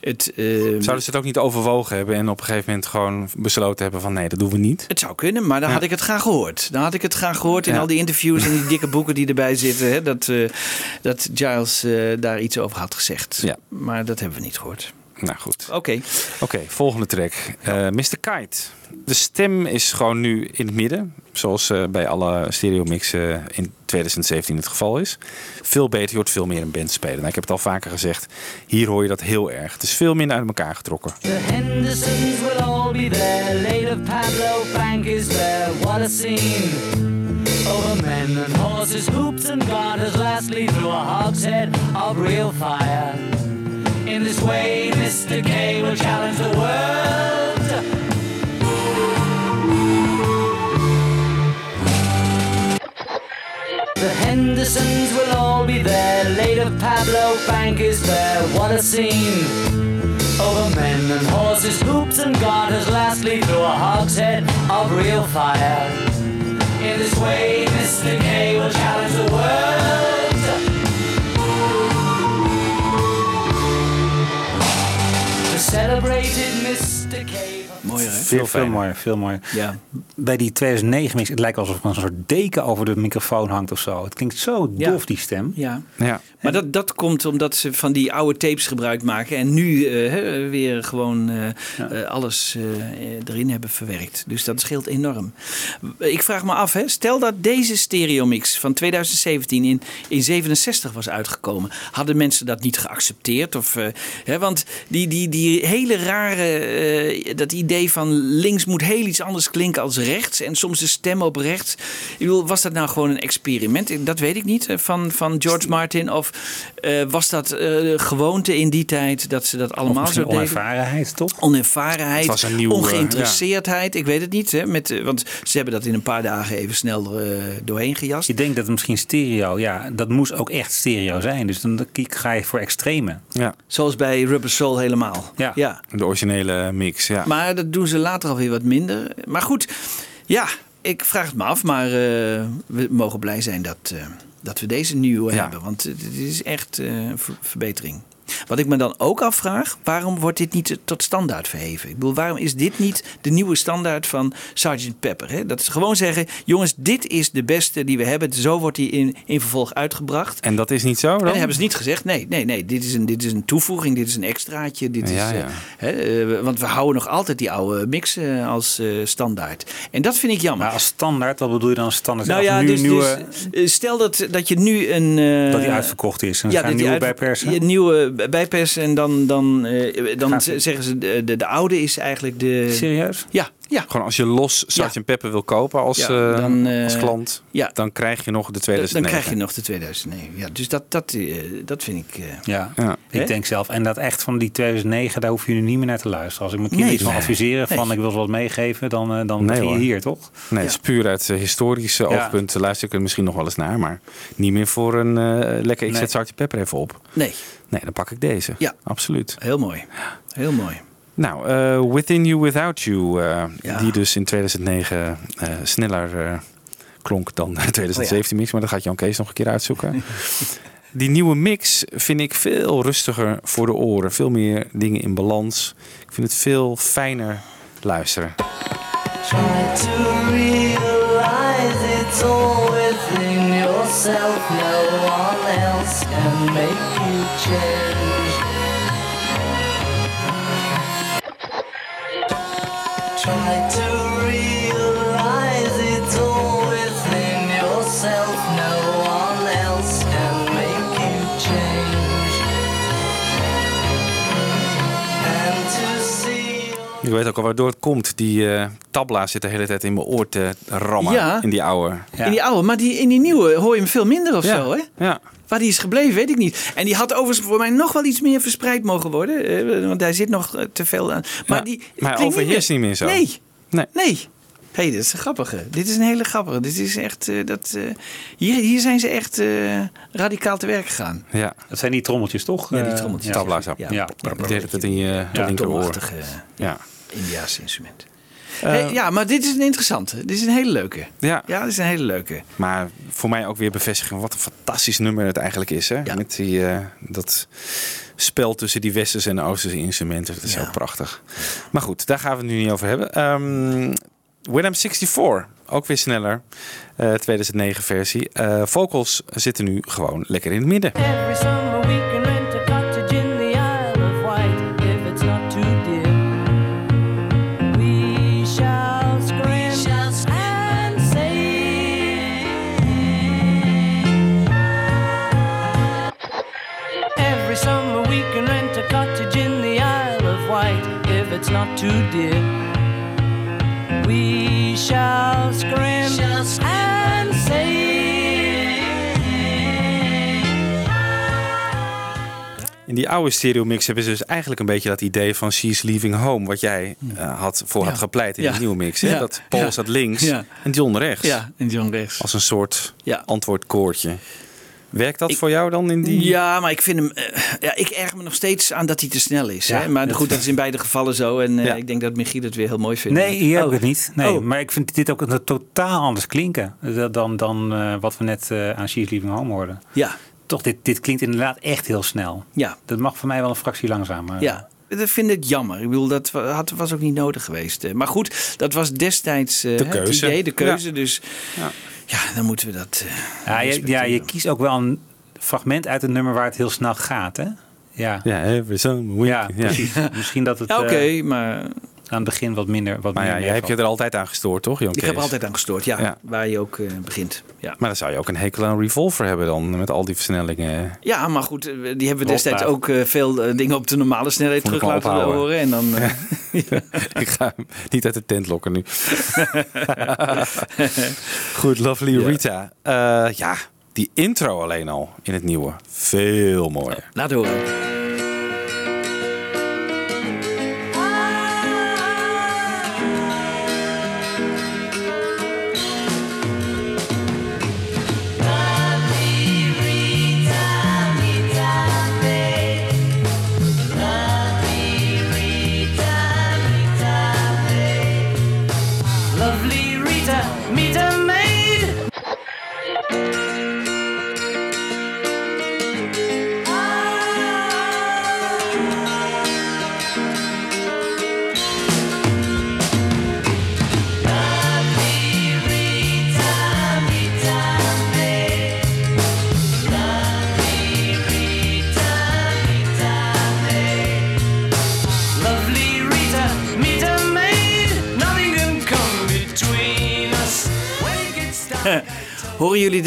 het... eh, Zouden ze het ook niet overwogen hebben en op een gegeven moment gewoon besloten hebben van nee, dat doen we niet? Het zou kunnen, maar dan Ja. had ik het graag gehoord. Dan had ik het graag gehoord in Ja. al die interviews en die dikke boeken die erbij zitten. Hè, dat, eh, dat Giles eh, daar iets over had gezegd. Ja. Maar dat hebben we niet gehoord. Nou goed. Oké. Oké, volgende track. Eh, Mr. Kite. De stem is gewoon nu in het midden. Zoals eh, bij alle stereomixen in 2017 het geval is. Veel beter, je hoort veel meer een band spelen. Nou, ik heb het al vaker gezegd. Hier hoor je dat heel erg. Het is veel minder uit elkaar getrokken. The Hendersons will all be there. Later Pablo Frank is there. What a scene. Over men and horses, hoops and garters. Lastly, through a hogshead of real fire. In this way, Mr. K will challenge the world. The Hendersons will all be there. Later, Pablo Frank is there. What a scene! Over men and horses, hoops and garters. Lastly, through a hogshead of real fire. In this way, Mr. K will challenge the world. Celebrated Mr. K. Mooier, hè? Veel, veel mooier, veel mooier. Ja. Bij die 2009 mix, het lijkt alsof er een soort deken over de microfoon hangt of zo. Het klinkt zo Ja. dof, die stem. Ja. Ja. Maar dat, dat komt omdat ze van die oude tapes gebruik maken. En nu eh, weer gewoon eh, eh, alles erin hebben verwerkt. Dus dat scheelt enorm. Ik vraag me af, hè, stel dat deze stereomix van 2017 in, in 67 was uitgekomen. Hadden mensen dat niet geaccepteerd? Of, hè, want die, die, die hele rare, dat idee van links moet heel iets anders klinken als rechts. En soms de stem op rechts. Ik bedoel, was dat nou gewoon een experiment? Dat weet ik niet. Van, van George Martin. Of eh, was dat eh, gewoonte in die tijd dat ze dat allemaal zo deden? onervarenheid, toch? Onervarenheid, Het was een nieuw, eh, ongeïnteresseerdheid. Ik weet het niet. Hè, met, eh, want ze hebben dat in een paar dagen even snel doorheen gejast. Je denkt dat het misschien stereo, ja, dat moest ook echt stereo zijn. Dus dan ga je voor extreme. ja, Zoals bij Rubber Soul helemaal. Ja. ja. de originele mix. Ja. Maar dat doen ze later alweer wat minder. Maar goed, ja, ik vraag het me af. Maar eh, we mogen blij zijn dat, eh, dat we deze nieuwe Ja. hebben. Want het is echt eh, een ver- verbetering. Wat ik me dan ook afvraag, waarom wordt dit niet tot standaard verheven? Ik bedoel, waarom is dit niet de nieuwe standaard van Sgt. Pepper? Hè? Dat ze gewoon zeggen, jongens, dit is de beste die we hebben. Zo wordt die in, in vervolg uitgebracht. En dat is niet zo En dan? dat hebben ze niet gezegd. Nee, nee, nee. Dit is een, dit is een toevoeging. Dit is een extraatje. Dit Ja, is, eh, ja. hè, eh, want we houden nog altijd die oude mix eh, als eh, standaard. En dat vind ik jammer. Maar als standaard, wat bedoel je dan als standaard? nou Als ja, nu dus, nieuwe, dus, eh, stel dat, dat je nu een... eh, dat die uitverkocht is. En ja, gaan nieuwe uit- bijpersen. Een nieuwe bijpersen. En dan, dan, eh, dan Gaat- zeggen ze, de, de, de oude is eigenlijk de... Serieus? Ja, ja. Gewoon als je los Sgt. Pepper wil kopen als, Ja, eh, dan, eh, als klant, ja. dan krijg je nog de Dan 2009. krijg je nog de 2009. Ja, dus dat, dat, eh, dat vind ik... eh, Ja, Ja. ik denk zelf. En dat echt van die 2009, daar hoef je nu niet meer naar te luisteren. Als ik mijn kinderen Nee, iets van nee. adviseren van ik wil ze wat meegeven, dan, dan Nee, begin je hoor. hier, toch? Nee, het is puur uit historische Ja. oogpunt. Luister ik er misschien nog wel eens naar, maar niet meer voor een eh, lekker. Ik Nee. zet Sgt. Pepper even op. nee, Nee, dan pak ik deze. Ja. absoluut. heel mooi. Heel mooi. Nou, eh, Within You Without You, eh, Ja. die dus in 2009 eh, sneller eh, klonk dan de 2017 mix, maar dat gaat Jan Kees nog een keer uitzoeken. die nieuwe mix vind ik veel rustiger voor de oren. Veel meer dingen in balans. Ik vind het veel fijner luisteren. Try to realize it's all within yourself. No one else can make you change. Ik weet ook al waardoor het komt. Die eh, tabla zit de hele tijd in mijn oor te rammen. Ja. In die oude. In die oude, maar die, in die nieuwe hoor je hem veel minder of Ja. zo, hè? Ja. Waar die is gebleven, weet ik niet. En die had overigens voor mij nog wel iets meer verspreid mogen worden. eh, Want daar zit nog eh, te veel aan. Maar Ja, die maar overheerst niet meer zo. Nee, Nee. nee. Hé, hey, dit is een grappige. Dit is een hele grappige. Dit is echt, eh, dat, eh, hier, hier zijn ze echt eh, radicaal te werk gegaan. Ja. Dat zijn die trommeltjes toch? Ja, die trommeltjes. Tabla's. Ja. Ja. Hele tijd in je Ja, linkeroor. Ja. Indiaanse instrument. Hey, ja, maar dit is een interessante. Dit is een hele leuke. Ja. Ja, dit is een hele leuke. Maar voor mij ook weer bevestiging wat een fantastisch nummer het eigenlijk is. Hè? Ja. Met die, eh, dat spel tussen die westerse en oosterse instrumenten. Dat is Ja. zo prachtig. Maar goed, daar gaan we het nu niet over hebben. Ehm Winamp 64, ook weer sneller. Eh 2009 versie. Eh vocals zitten nu gewoon lekker in het midden. Every Shall scream and sing. In die oude stereo mix hebben ze dus eigenlijk een beetje dat idee van She's Leaving Home. Wat jij eh, had, voor Ja. had gepleit in Ja. de nieuwe mix. Hè? Ja. Dat Paul Ja. zat links Ja. en John rechts. Ja, en John rechts. Als een soort Ja. antwoordkoortje. Werkt dat Ik- voor jou dan in die... Ja, maar ik vind hem. eh, ja, ik erg me nog steeds aan dat hij te snel is. Ja, hè? Maar goed, dat is in beide gevallen zo. En eh, Ja. ik denk dat Michiel het weer heel mooi vindt. Nee, hier ook Oh. het niet. Nee, Oh. maar ik vind dit ook een totaal anders klinken dan, dan eh, wat we net eh, aan She's Leaving Home hoorden. Ja, Toch, dit, dit klinkt inderdaad echt heel snel. ja, Dat mag voor mij wel een fractie langzamer. ja. Dat vind ik jammer. Ik bedoel, dat had, was ook niet nodig geweest. Maar goed, dat was destijds eh, De het keuze. idee, de keuze. Ja. Dus Ja. Ja. dan moeten we dat. eh, Ja, je, ja, je kiest ook wel een fragment uit een nummer waar het heel snel gaat, hè? Ja, Ja, every summer week. ja, precies. Misschien dat het Ja, Oké, eh, maar aan het begin wat minder wat Maar ja, minder jij hebt je er altijd aan gestoord, toch, Jan ik heb er altijd aan gestoord. Ja, Ja. waar je ook eh, begint. Ja. Maar dan zou je ook een hekel aan Revolver hebben dan, met al die versnellingen. ja, maar goed, eh, die hebben we destijds ook eh, veel dingen op de normale snelheid terug laten ophouden. horen. En dan, eh, ik ga hem niet uit de tent lokken nu. Goed, Lovely Rita. Eh, ja, die intro alleen al in het nieuwe. Veel mooier. laat horen.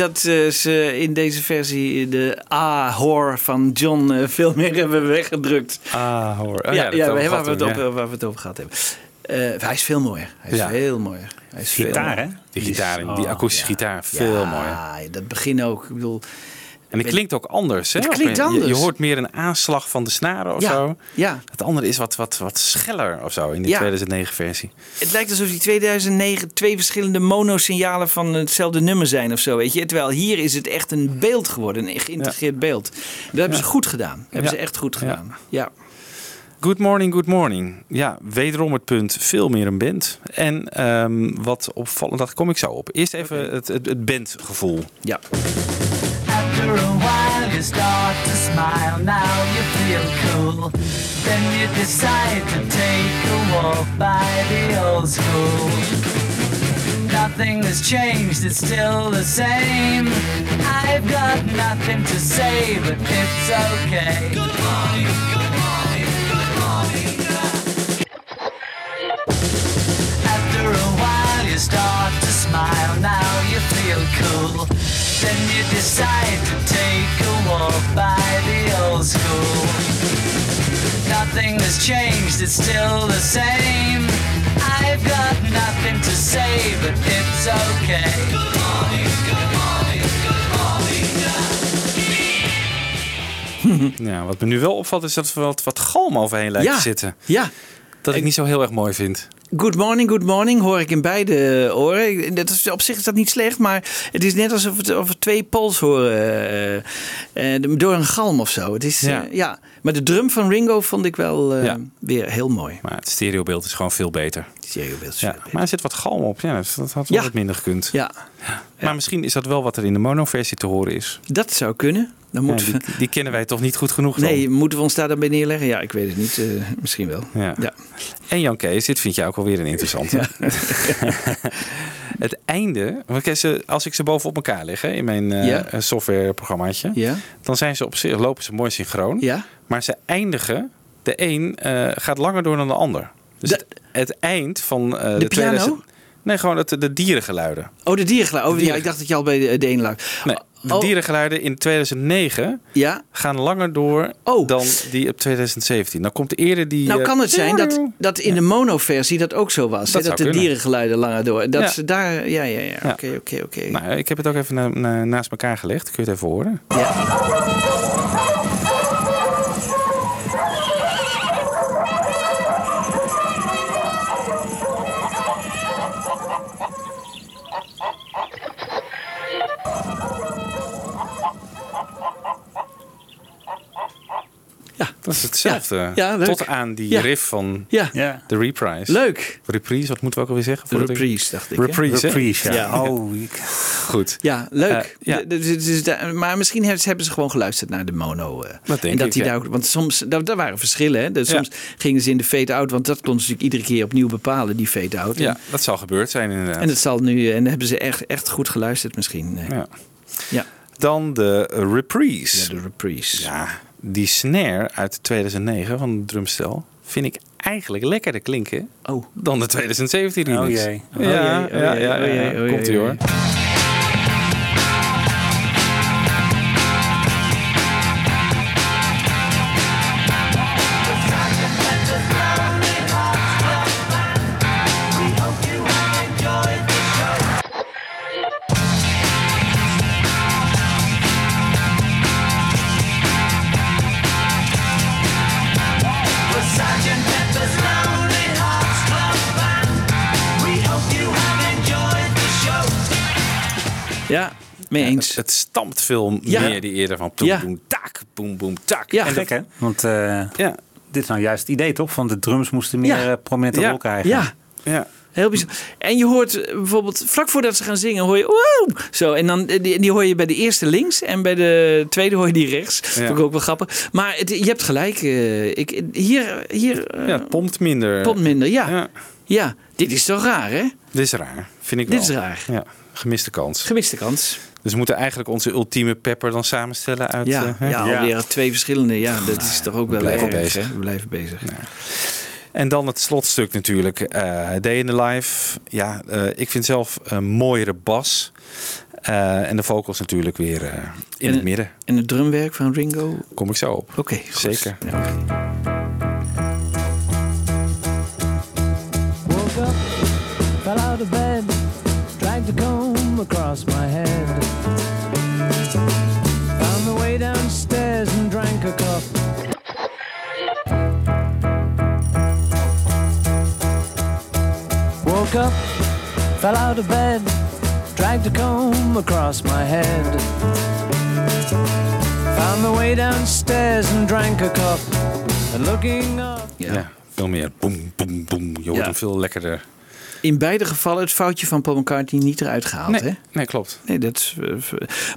Dat eh, ze in deze versie de A-hoor van John eh, veel meer hebben weggedrukt? Ah, hoor. Oh, ja, we waar, we het over, ja. waar we het over gehad hebben. Eh, hij is veel mooier. Hij is Ja. veel mooier. Hij is veel Gitaar, mooier. hè? Die gitaar, die oh, akoestische gitaar, veel mooier. Ja, dat begin ook. Ik bedoel, En het klinkt ook anders. Hè? Het klinkt Je- Je, hoort meer een aanslag van de snaren of ja, zo. ja, Het andere is wat, wat, wat scheller of zo in die Ja. 2009 versie. het lijkt alsof die 2009 twee verschillende monosignalen van hetzelfde nummer zijn of zo, weet je. Terwijl hier is het echt een beeld geworden, een geïntegreerd beeld. Dat hebben ze goed gedaan. Dat hebben ze echt goed gedaan. Ja. Good morning, good morning. Ja, wederom het punt. Veel meer een band. En ehm, wat opvallend, daar kom ik zo op. Eerst even het, het, het bandgevoel. ja. After a while, you start to smile, now you feel cool. Then you decide to take a walk by the old school. Nothing has changed, it's still the same. I've got nothing to say, but it's okay. Good morning, good morning, good morning. After a while, you start to smile, now you feel cool. Then you decide to take a walk by the old school. Nothing has changed, it's still the same. I've got nothing to say, but it's okay. Good morning, good morning, good morning. Ja, wat me nu wel opvalt is dat er wat, wat galm overheen lijkt Ja. te zitten. Ja. Dat ik niet zo heel erg mooi vind. Good morning, good morning hoor ik in beide oren. Dat is, op zich is dat niet slecht, maar het is net alsof het, of het twee pols horen eh, eh, door een galm of zo. Het is, Ja. ja. ja. Maar de drum van Ringo vond ik wel eh, Ja. weer heel mooi. Maar het stereobeeld is gewoon veel beter. Stereobeeld is Ja, maar er zit wat galm op. Ja, dus dat had wel wat minder gekund. Ja, Maar misschien is dat wel wat er in de mono-versie te horen is. dat zou kunnen. Dan moeten die, we, die kennen wij toch niet goed genoeg dan? nee, moeten we ons daar dan bij neerleggen? Ja, ik weet het niet. eh, misschien wel. Ja. En Jan Kees, dit vind jij ook alweer een interessante. het einde, want als ik ze bovenop elkaar leg in mijn eh, Ja. eh, softwareprogrammaatje, Ja? dan zijn ze op zich, lopen ze mooi synchroon. Maar ze eindigen, de een eh, gaat langer door dan de ander. Dus De- het, het eind van de, De piano? 2000 Nee, gewoon het, de dierengeluiden. Oh, de dierengeluid. Oh, Dieren- Ja, ik dacht dat je al bij de, de ene lag. Nee, de Oh, dierengeluiden in 2009 Ja? gaan langer door Oh. dan die op 2017. Dan komt eerder die... Nou eh, kan het zijn dat, dat in de mono-versie dat ook zo was. Dat Dat, de kunnen. dierengeluiden langer door. Dat Ja. ze daar... Ja, ja, ja. Ja. Oké, oké, oké. Nou, ik heb het ook even na- na- naast elkaar gelegd. Kun je het even horen? Ja. Dat is hetzelfde. Ja, ja. Tot aan die Ja. riff van Ja, Ja. de reprise. leuk. Reprise, wat moeten we ook alweer zeggen? De voordat ik- reprise, dacht ik. Reprise? Reprise, ja. Ja. Oh, ik- Goed. Ja, leuk. Eh, ja. Maar misschien hebben ze, gewoon geluisterd naar de mono. eh. Dat denk en dat ik, die ja. daar, ook- want soms, daar, daar waren verschillen. Hè? Dus soms gingen ze in de fade-out, want dat kon ze natuurlijk iedere keer opnieuw bepalen, die fade-out. Ja, En, dat zal gebeurd zijn inderdaad. en dat zal nu, en hebben ze echt, echt goed geluisterd misschien. Nee. ja. Ja. Dan de Ja, reprise. de reprise. Ja, die snare uit 2009 van de drumstel vind ik eigenlijk lekkerder klinken Oh. dan de 2017 Oh remix. jee. Ja, Oh jee, oh ja, jee, oh jee, oh jee, Komt ie oh hoor. Ja, mee eens. Het stampt veel Ja. meer die eerder van boem, Ja. boem, tak, boem, boem, tak. Ja. En Gek hè? Want eh, Ja, dit is nou juist het idee toch? Van de drums moesten meer Ja. eh, prominente Ja. rol krijgen. Ja, ja. Heel bijzonder. En je hoort eh, bijvoorbeeld, vlak voordat ze gaan zingen, hoor je woe! Zo, en dan, die, die hoor je bij de eerste links en bij de tweede hoor je die rechts. Vond ik ook wel grappig. Maar het, je hebt gelijk. ik, hier, hier ja, het pompt minder. pompt minder. Ja. ja. Ja, dit is toch raar, hè? dit is raar, vind ik Dit wel. is raar. Ja, gemiste kans. Gemiste kans. Dus we moeten eigenlijk onze ultieme pepper dan samenstellen uit... Ja, eh, hè? ja, Ja. alweer twee verschillende. Ja, dat is toch ook wel blijven erg, bezig. hè? We blijven bezig. En dan het slotstuk natuurlijk. eh Day in the Life. Ja, eh, ik vind zelf een mooiere bas. Eh, en de vocals natuurlijk weer eh, in En- het midden. En het drumwerk van Ringo? Kom ik zo op. Oké. Zeker. Ja. Across my head. Found the way downstairs and drank a cup. Woke up, fell out of bed, dragged a comb across my head. Found the way downstairs and drank a cup. And looking up. Ja. veel meer boem, boem, boem. Je hoort Ja. hem veel lekkerder in beide gevallen het foutje van Paul McCartney niet eruit gehaald. Nee, Hè? nee, klopt. Nee, dat is, eh,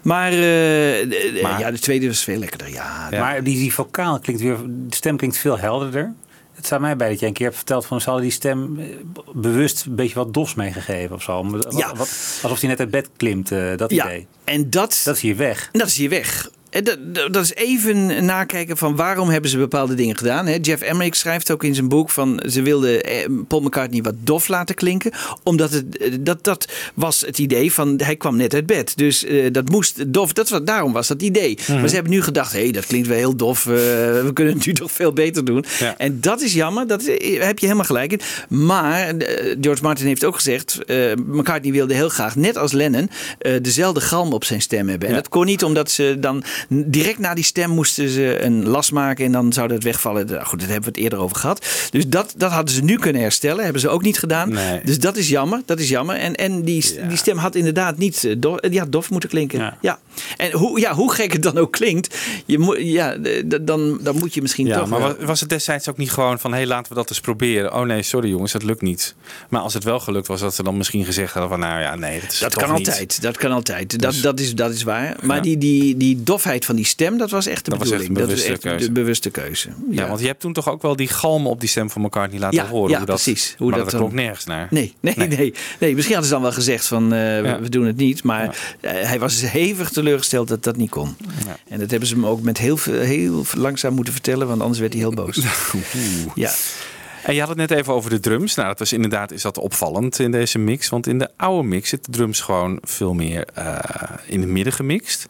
maar, eh, de- Maar- ja, de tweede was veel lekkerder. Ja, Maar die, die vocaal klinkt weer, de stem klinkt veel helderder. Het staat mij bij dat jij een keer hebt verteld van ze hadden die stem eh, bewust een beetje wat dofs meegegeven of zo. Om- Wat, Ja. wat- alsof hij net uit bed klimt, eh, dat ja. idee. En dat, Dat is hier weg. dat is hier weg. En dat, is even nakijken van waarom hebben ze bepaalde dingen gedaan. Hè? Jeff Emmerich schrijft ook in zijn boek van ze wilden eh, Paul McCartney wat dof laten klinken. Omdat het, eh, dat, dat was het idee van hij kwam net uit bed. Dus eh, dat moest dof. Dat was, daarom was dat idee. Mhm. Maar ze hebben nu gedacht, hé, hey, dat klinkt wel heel dof. eh, we kunnen het nu toch veel beter doen. Ja. En dat is jammer. Dat eh, heb je helemaal gelijk in. Maar eh, George Martin heeft ook gezegd, eh, McCartney wilde heel graag, net als Lennon, eh, dezelfde galm op zijn stem hebben. En Ja. dat kon niet omdat ze dan direct na die stem moesten ze een las maken en dan zou dat wegvallen. Nou, Goed, daar hebben we het eerder over gehad. Dus dat, dat hadden ze nu kunnen herstellen. Hebben ze ook niet gedaan. Nee. Dus dat is jammer. Dat is jammer. En, en die, Ja. die stem had inderdaad niet eh, dof, ja, dof moeten klinken. Ja. Ja. En hoe, ja, hoe gek het dan ook klinkt, je moet, ja, dan, dan moet je misschien Ja, toch maar was het destijds ook niet gewoon van... hé, hey, laten we dat eens proberen. Oh nee, sorry jongens, dat lukt niet. Maar als het wel gelukt was, dat ze dan misschien gezegd hadden van... nou ja, nee, dat is Dat kan niet. altijd, dat kan altijd. Dat, Dus- dat, is, dat is waar. Maar die, die, die dofheid van die stem, dat was echt de Dat was echt bedoeling. dat is bewuste echt keuze. de bewuste keuze. Ja. want je hebt toen toch ook wel die galm op die stem van McCartney laten Ja, horen. ja, hoe dat, precies. Hoe maar dat dat, dan- klonk nergens naar. Nee, nee, nee, Nee. nee, Misschien hadden ze dan wel gezegd van eh, we- Ja. we doen het niet. Maar eh, hij was hevig teleurgesteld dat dat niet kon. Ja. En dat hebben ze hem ook met heel, heel langzaam moeten vertellen, want anders werd hij heel boos. ja. En je had het net even over de drums. Nou, dat was inderdaad is dat opvallend in deze mix. Want in de oude mix zitten de drums gewoon veel meer eh, in het midden gemixt.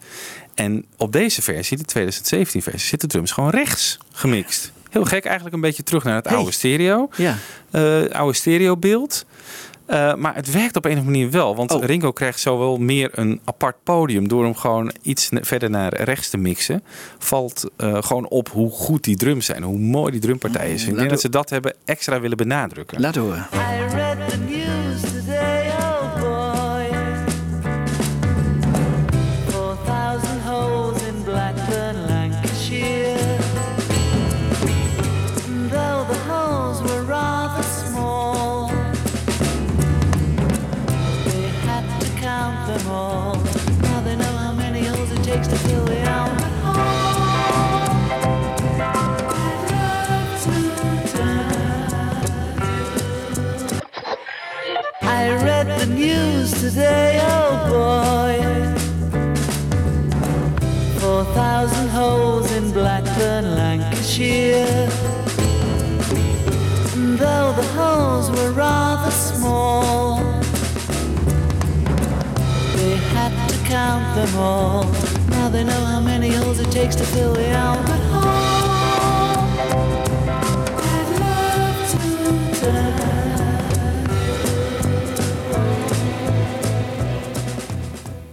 En op deze versie, de 2017 versie, zitten drums gewoon rechts gemixt. Heel gek, eigenlijk een beetje terug naar het Hey. oude stereo. Ja. eh, oude stereobeeld. Eh, maar het werkt op een of andere manier wel. Want Oh. Ringo krijgt zo wel meer een apart podium. Door hem gewoon iets verder naar rechts te mixen. Valt eh, gewoon op hoe goed die drums zijn. Hoe mooi die drumpartij is. Ik Laten denk dat we- ze dat hebben extra willen benadrukken. Laat horen. Lancashire. And though the holes were rather small, they had to count them all. Now they know how many holes it takes to fill the Albert Hall. I'd love to die.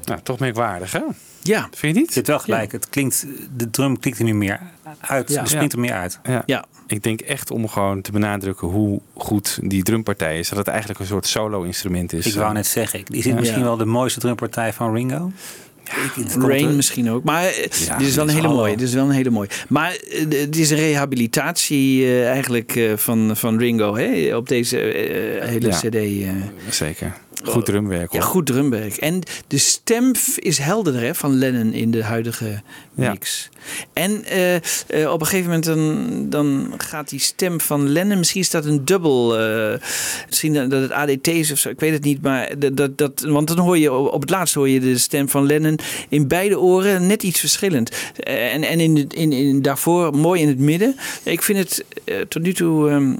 Nou, toch merkwaardig, hè? Ja. Vind je niet? Je hebt wel gelijk. Het klinkt, de drum klinkt er nu meer uit. Ja. Ja. springt er meer uit. Ja. Ja. Ik denk echt om gewoon te benadrukken hoe goed die drumpartij is. Dat het eigenlijk een soort solo-instrument is. Ik wou net zeggen, is dit misschien Ja. wel de mooiste drumpartij van Ringo? Rain misschien ook. Maar eh, Ja, dit is wel een hele mooie. Dit is wel een hele mooie. Maar eh, het is een rehabilitatie eh, eigenlijk eh, van, van Ringo hè? op deze hele Ja. cd. eh. Zeker. Goed drumwerk, Ja, hoor. goed drumwerk. En de stem is helderder hè, van Lennon in de huidige Ja. mix. En eh, eh, op een gegeven moment dan, dan gaat die stem van Lennon... Misschien is dat een dubbel... eh, misschien dat het ADT is of zo. Ik weet het niet. Maar dat, dat, dat, want dan hoor je op het laatst hoor je de stem van Lennon... in beide oren net iets verschillend. En en in, in, in, daarvoor mooi in het midden. Ik vind het tot nu toe... ehm,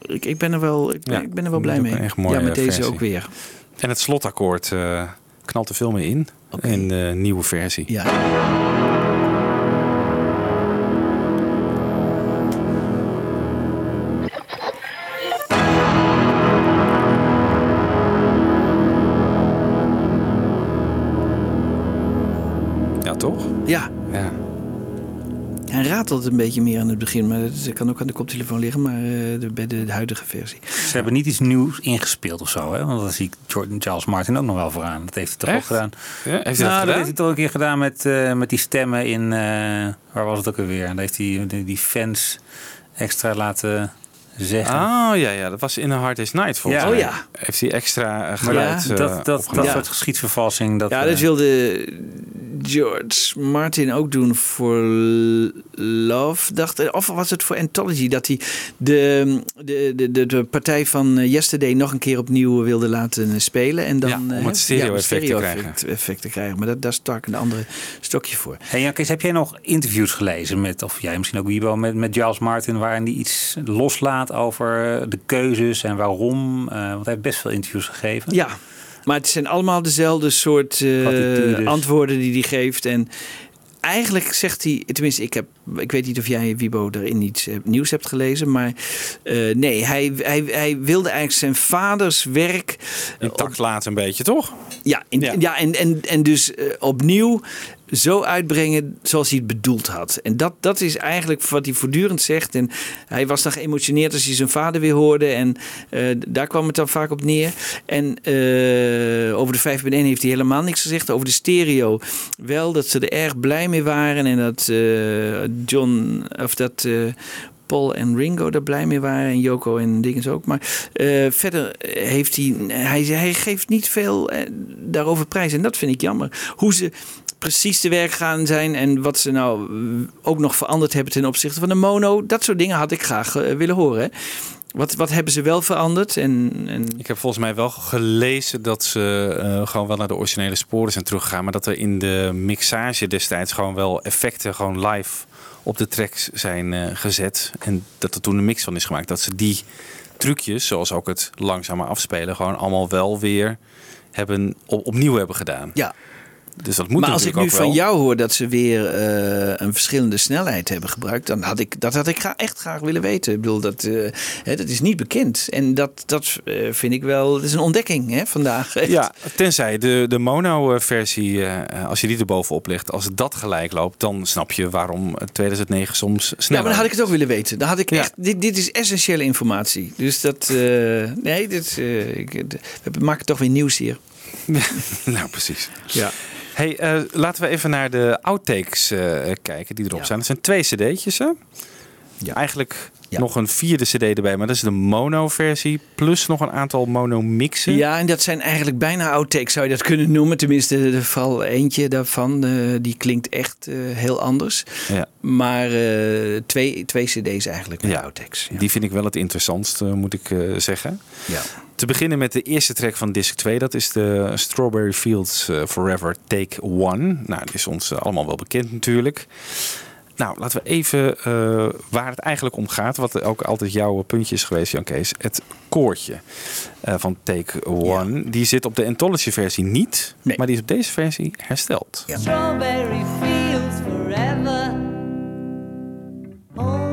ik, ik ben er wel, ik ben, Ja, er wel blij mee. een echt mooie ja, met deze ook weer. En het slotakkoord eh, knalt er veel meer in. In de nieuwe versie. Ja. Ja, toch? Ja. Hij ratelt een beetje meer aan het begin, maar dat kan ook aan de koptelefoon liggen, maar eh, de, bij de, de huidige versie. Ze hebben niet iets nieuws ingespeeld of zo. Hè? Want dan zie ik Jordan Charles Martin ook nog wel vooraan. Dat heeft hij toch Echt? ook gedaan. ja heeft hij nou, dat dat gedaan? heeft hij toch een keer gedaan met, eh, met die stemmen in... eh, waar was het ook alweer? En daar heeft hij die, die fans extra laten zeggen. Oh ja, ja, dat was in A Hard Day's Night volgens Ja. mij. Oh ja. Heeft hij extra Maar geluid dat, eh, dat, dat, dat soort geschiedvervalsing. Dat, Ja, eh, dat wilde George Martin ook doen voor Love, dacht. Of was het voor Anthology dat hij de, de, de, de, de partij van eh, Yesterday nog een keer opnieuw wilde laten spelen. En dan, Ja, om eh, het stereo-effect te effect te krijgen. Maar dat, daar stak een andere stokje voor. Hey Jan Kees, heb jij nog interviews gelezen met, of jij misschien ook Wiebo, met, met Giles Martin, waarin hij iets loslaat over de keuzes en waarom? Eh, want hij heeft best veel interviews gegeven. Ja, maar het zijn allemaal dezelfde soort eh, antwoorden die hij geeft. En eigenlijk zegt hij, tenminste, ik, heb, ik weet niet of jij, Wibo, erin iets eh, nieuws hebt gelezen. Maar eh, nee, hij, hij, hij wilde eigenlijk zijn vaders werk. Intact laten een beetje, toch? Ja, in- Ja. ja. en, en, en dus opnieuw zo uitbrengen zoals hij het bedoeld had. En dat, dat is eigenlijk wat hij voortdurend zegt. En hij was dan geëmotioneerd als hij zijn vader weer hoorde. En eh, daar kwam het dan vaak op neer. En eh, over de 5.1 heeft hij helemaal niks gezegd. Over de stereo wel, dat ze er erg blij mee waren. En dat eh, John, of dat... Paul en Ringo er blij mee waren. En Yoko en dinges ook. Maar verder heeft hij, hij... Hij geeft niet veel daarover prijs. En dat vind ik jammer. Hoe ze precies te werk gaan zijn. En wat ze nou ook nog veranderd hebben ten opzichte van de mono. Dat soort dingen had ik graag eh, willen horen. Wat, wat hebben ze wel veranderd? En, en Ik heb volgens mij wel gelezen dat ze eh, gewoon wel naar de originele sporen zijn teruggegaan. Maar dat er in de mixage destijds gewoon wel effecten gewoon live op de tracks zijn eh, gezet. En dat er toen een mix van is gemaakt. Dat ze die trucjes, zoals ook het langzamer afspelen, gewoon allemaal wel weer hebben, op, opnieuw hebben gedaan. ja, Dus dat moet maar als ik nu van jou hoor dat ze weer eh, een verschillende snelheid hebben gebruikt, dan had ik dat had ik echt graag willen weten. Ik bedoel, dat, hè, dat is niet bekend. En dat, dat eh, vind ik wel, dat is een ontdekking hè, vandaag. Echt. Ja, tenzij de, de mono-versie, als je die erbovenop legt, als dat gelijk loopt, dan snap je waarom 2009 soms Ja, sneller maar dan had ik het ook willen weten. Dan had ik Ja. echt, dit, dit is essentiële informatie. Dus dat, nee, dit, ik, we maken toch weer nieuws hier. nou, precies. Ja. Hey, eh, laten we even naar de outtakes eh, kijken die erop Ja. staan. Dat zijn twee cd'tjes, hè? Ja. Eigenlijk Ja. nog een vierde cd erbij, maar dat is de mono-versie. Plus nog een aantal mono-mixen. Ja, en dat zijn eigenlijk bijna outtakes, zou je dat kunnen noemen. Tenminste, vooral eentje daarvan. eh, die klinkt echt heel anders. Ja. Maar twee, twee cd's eigenlijk met Ja. outtakes. Ja. Die vind ik wel het interessantste, moet ik zeggen. Ja. Te beginnen met de eerste track van disc 2. Dat is de Strawberry Fields eh, Forever Take One. Nou, dat is ons eh, allemaal wel bekend natuurlijk. Nou, laten we even eh, waar het eigenlijk om gaat. Wat ook altijd jouw puntje is geweest, Jan Kees. Het koortje van Take One. Die zit op de Anthology versie niet. Nee. Maar die is op deze versie hersteld. Strawberry fields forever. Always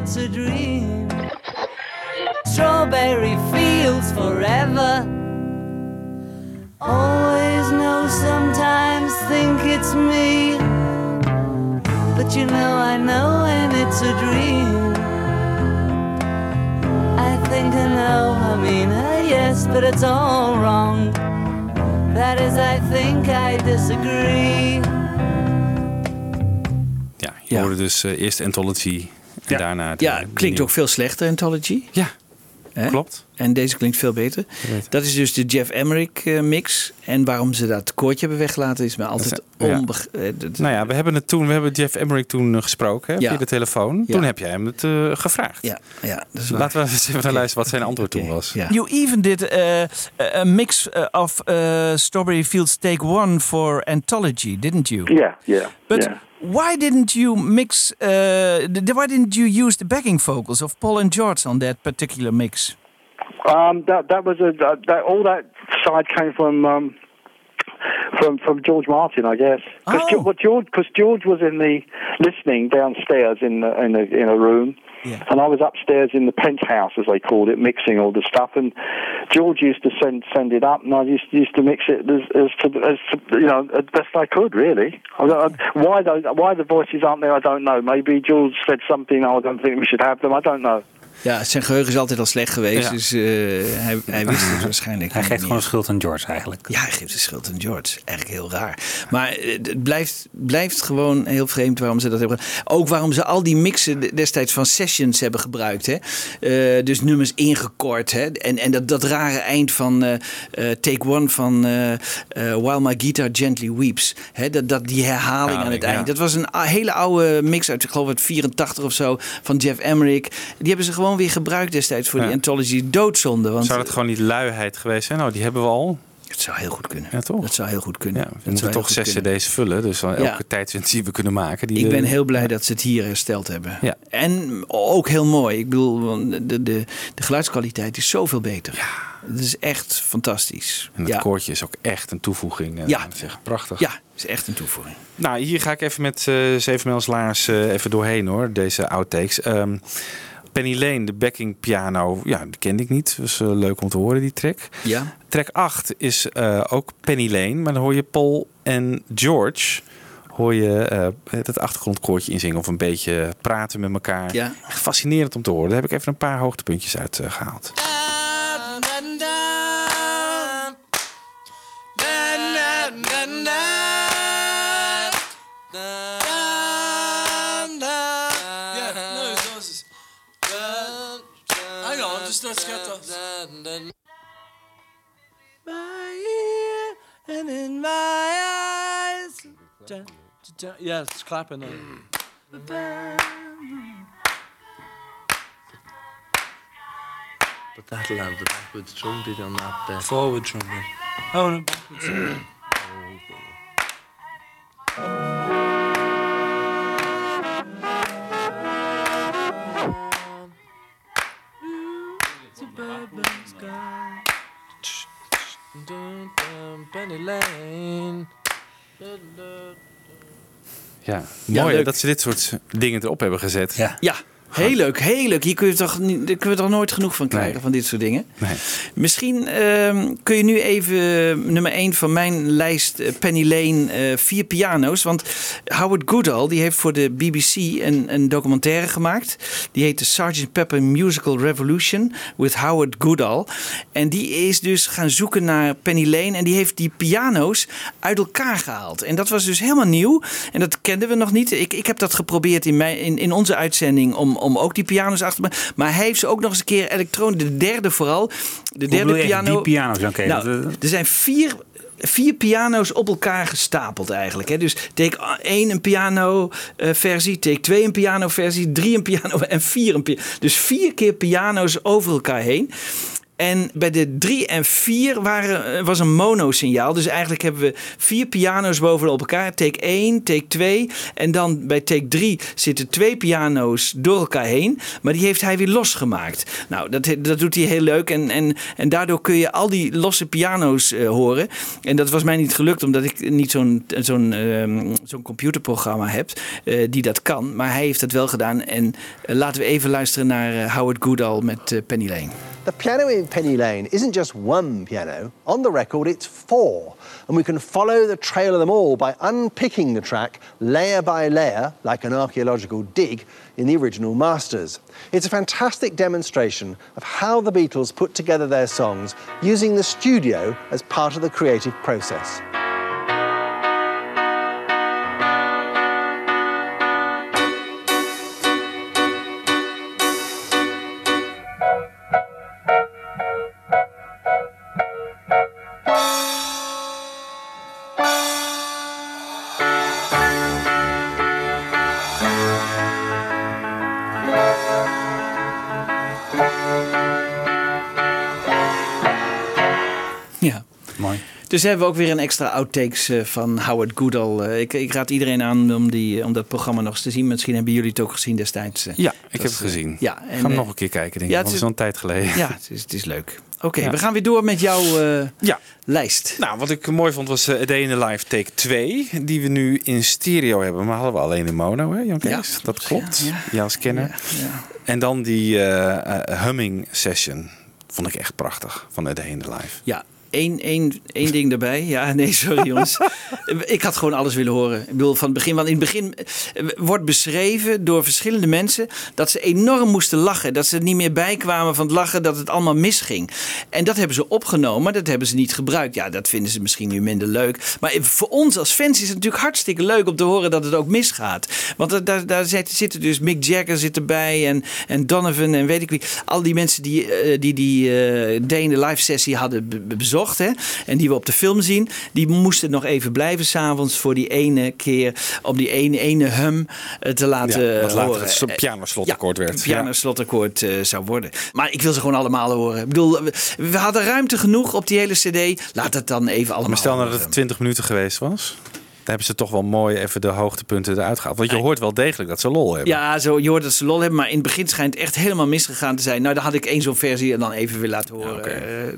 it's a dream. Strawberry fields forever. Always know, sometimes think it's me. But you know, I know, and it's a dream. I think I know, I mean, uh, yes, but it's all wrong. That is, I think I disagree. Ja, je Ja. hoorde dus eh, eerst Anthology en Ja. daarna... de- Ja, de klinkt ook veel slechter, Anthology. Ja, Hè? klopt. En deze klinkt veel beter. beter. Dat is dus de Jeff Emmerich eh, mix. En waarom ze dat koortje hebben weggelaten is me altijd ja. onbegrijpelijk. Nou ja, we hebben het toen, we hebben Jeff Emmerich toen eh, gesproken hè, Ja. via de telefoon. Ja. Toen heb jij hem het eh, gevraagd. Ja, ja, dat is waar. Laten we eens even naar luisteren wat zijn antwoord toen was. Ja. You even did a mix of uh, Strawberry Fields Take One for Anthology, didn't you? Yeah, yeah, But yeah. Why didn't you mix? Uh, the, why didn't you use the backing vocals of Paul and George on that particular mix? Um, that that was a that, that all that side came from um, from from George Martin, I guess. Because Oh. George because George was in the listening downstairs in the, in a in a room. Yeah. And I was upstairs in the penthouse, as they called it, mixing all the stuff. And George used to send send it up, and I used used to mix it as as, to, as to, you know as best I could, really. I don't, why those why the voices aren't there, I don't know. Maybe George said something. Oh, I don't think we should have them. I don't know. Ja, zijn geheugen is altijd al slecht geweest, Ja. dus eh, hij, hij wist het waarschijnlijk. Hij geeft gewoon schuld aan George eigenlijk. Ja, hij geeft de schuld aan George. Eigenlijk heel raar. Maar eh, het blijft, blijft gewoon heel vreemd waarom ze dat hebben gedaan. Ook waarom ze al die mixen de- destijds van sessions hebben gebruikt. Hè? Eh, dus nummers ingekort. Hè? En, en dat, dat rare eind van Take One van While My Guitar Gently Weeps. Hè? Dat, dat, die herhaling aan het ja. eind. Dat was een hele oude mix uit, ik geloof het 84 of zo, van Jeff Emmerich. Die hebben ze gewoon weer gebruikt destijds voor die anthology Doodzonde. Want Zou dat gewoon niet luiheid geweest zijn? Nou, die hebben we al. het zou heel goed kunnen. Ja, toch? Dat zou heel goed kunnen. Ja, we Dat moeten toch zes kunnen. cd's vullen. Dus dan elke Ja. die we kunnen maken. Die, Ik ben heel blij dat ze het hier hersteld hebben. Ja. En ook heel mooi. Ik bedoel, de, de, de geluidskwaliteit is zoveel beter. Ja. Het is echt fantastisch. En het ja. koortje is ook echt een toevoeging. Ja. Echt prachtig. ja, is echt een toevoeging. Nou, hier ga ik even met eh zeven laars eh even doorheen hoor. Deze outtakes. Ehm Penny Lane, de backing piano. Ja, die kende ik niet. Dus leuk om te horen, die track. Ja. Track 8 is eh, ook Penny Lane. Maar dan hoor je Paul en George. Hoor je eh, het achtergrondkoortje inzingen of een beetje praten met elkaar. Ja. Echt fascinerend om te horen. Daar heb ik even een paar hoogtepuntjes uit eh, gehaald. Those. and in my eyes. Yeah, it's clapping. But that'll have the backwards drum bit on that bit. Forward drum. then. Oh, no, backwards. Suburban oh. Mooi leuk. dat ze dit soort dingen erop hebben gezet. Ja. Heel leuk, heel leuk. Hier kun je toch, niet, daar kun je toch nooit genoeg van krijgen, Nee. van dit soort dingen. Nee. Misschien ehm, kun je nu even eh, nummer 1 van mijn lijst, eh, Penny Lane, eh, vier piano's. Want Howard Goodall die heeft voor de BBC een, een documentaire gemaakt. Die heet de Sgt. Pepper Musical Revolution with Howard Goodall. En die is dus gaan zoeken naar Penny Lane. En die heeft die piano's uit elkaar gehaald. En dat was dus helemaal nieuw. En dat kenden we nog niet. Ik, ik heb dat geprobeerd in, mijn, in, in onze uitzending om, om ook die piano's achter me. Maar hij heeft ze ook nog eens een keer elektronisch. De derde vooral. De derde piano. die piano's, Jan Nou, er zijn vier, vier piano's op elkaar gestapeld eigenlijk. Hè. Dus take 1 een piano eh, versie, take 2 een piano versie, 3 een piano en 4 een piano. Dus vier keer piano's over elkaar heen. En bij de 3 en 4 waren, eh, was een mono-signaal. Dus eigenlijk hebben we vier piano's bovenop elkaar. Take 1, take 2. En dan bij take 3 zitten twee piano's door elkaar heen. Maar die heeft hij weer losgemaakt. Nou, dat, dat doet hij heel leuk. En, en, en daardoor kun je al die losse piano's eh, horen. En dat was mij niet gelukt, omdat ik niet zo'n ehm, computerprogramma heb eh, die dat kan. Maar hij heeft dat wel gedaan. En laten we even luisteren naar Howard Goodall met Penny Lane. The piano Penny Lane isn't just one piano. On the record, it's four. And we can follow the trail of them all by unpicking the track layer by layer, like an archaeological dig, in the original masters. It's a fantastic demonstration of how the Beatles put together their songs using the studio as part of the creative process. Dus hebben we ook weer een extra outtakes eh, van Howard Goodall. Eh, ik, ik raad iedereen aan om, die, om dat programma nog eens te zien. Misschien hebben jullie het ook gezien destijds. eh. Ja, ik Dat heb het gezien. Ja, Ik en, ga hem eh, nog een keer kijken, denk ja, ik. het want is- het is wel een tijd geleden. Ja, het is, het is leuk. Oké, Ja. we gaan weer door met jouw eh, Ja. lijst. Nou, wat ik mooi vond was eh, A Day in the Life Take 2. Die we nu in stereo hebben. Maar hadden we alleen in mono, hè Jan? Ja. Dat klopt. Ja, Ja, als kenner. Ja. En dan die eh, eh, humming session. Vond ik echt prachtig. Van A Day in the Life. Ja, Eén, één, één ding erbij. Ja, nee, sorry jongens. ik had gewoon alles willen horen. Ik bedoel, van het begin. Want in het begin eh, wordt beschreven door verschillende mensen dat ze enorm moesten lachen. Dat ze er niet meer bij kwamen van het lachen, dat het allemaal misging. En dat hebben ze opgenomen, maar dat hebben ze niet gebruikt. Ja, dat vinden ze misschien nu minder leuk. Maar voor ons als fans is het natuurlijk hartstikke leuk om te horen dat het ook misgaat. Want daar, daar zit- zitten dus Mick Jagger zit erbij en, en Donovan en weet ik wie. Al die mensen die eh, die, die Day in the Live sessie hadden be- hè, en die we op de film zien, die moesten nog even blijven s'avonds voor die ene keer om die ene, ene hum eh, te laten Ja, wat later horen. het soort pianoslottekort Ja, werd. pianoslottekort eh, zou worden. Maar ik wil ze gewoon allemaal horen. Ik bedoel, we, hadden ruimte genoeg op die hele cd. Laat het dan even allemaal Maar stel nou dat het 20 minuten geweest was. Hebben ze toch wel mooi even de hoogtepunten eruit gehaald. Want je hoort wel degelijk dat ze lol hebben. Ja, zo, je hoort dat ze lol hebben, maar in het begin schijnt het echt helemaal misgegaan te zijn. Nou, dan had ik één zo'n versie en dan even weer laten horen.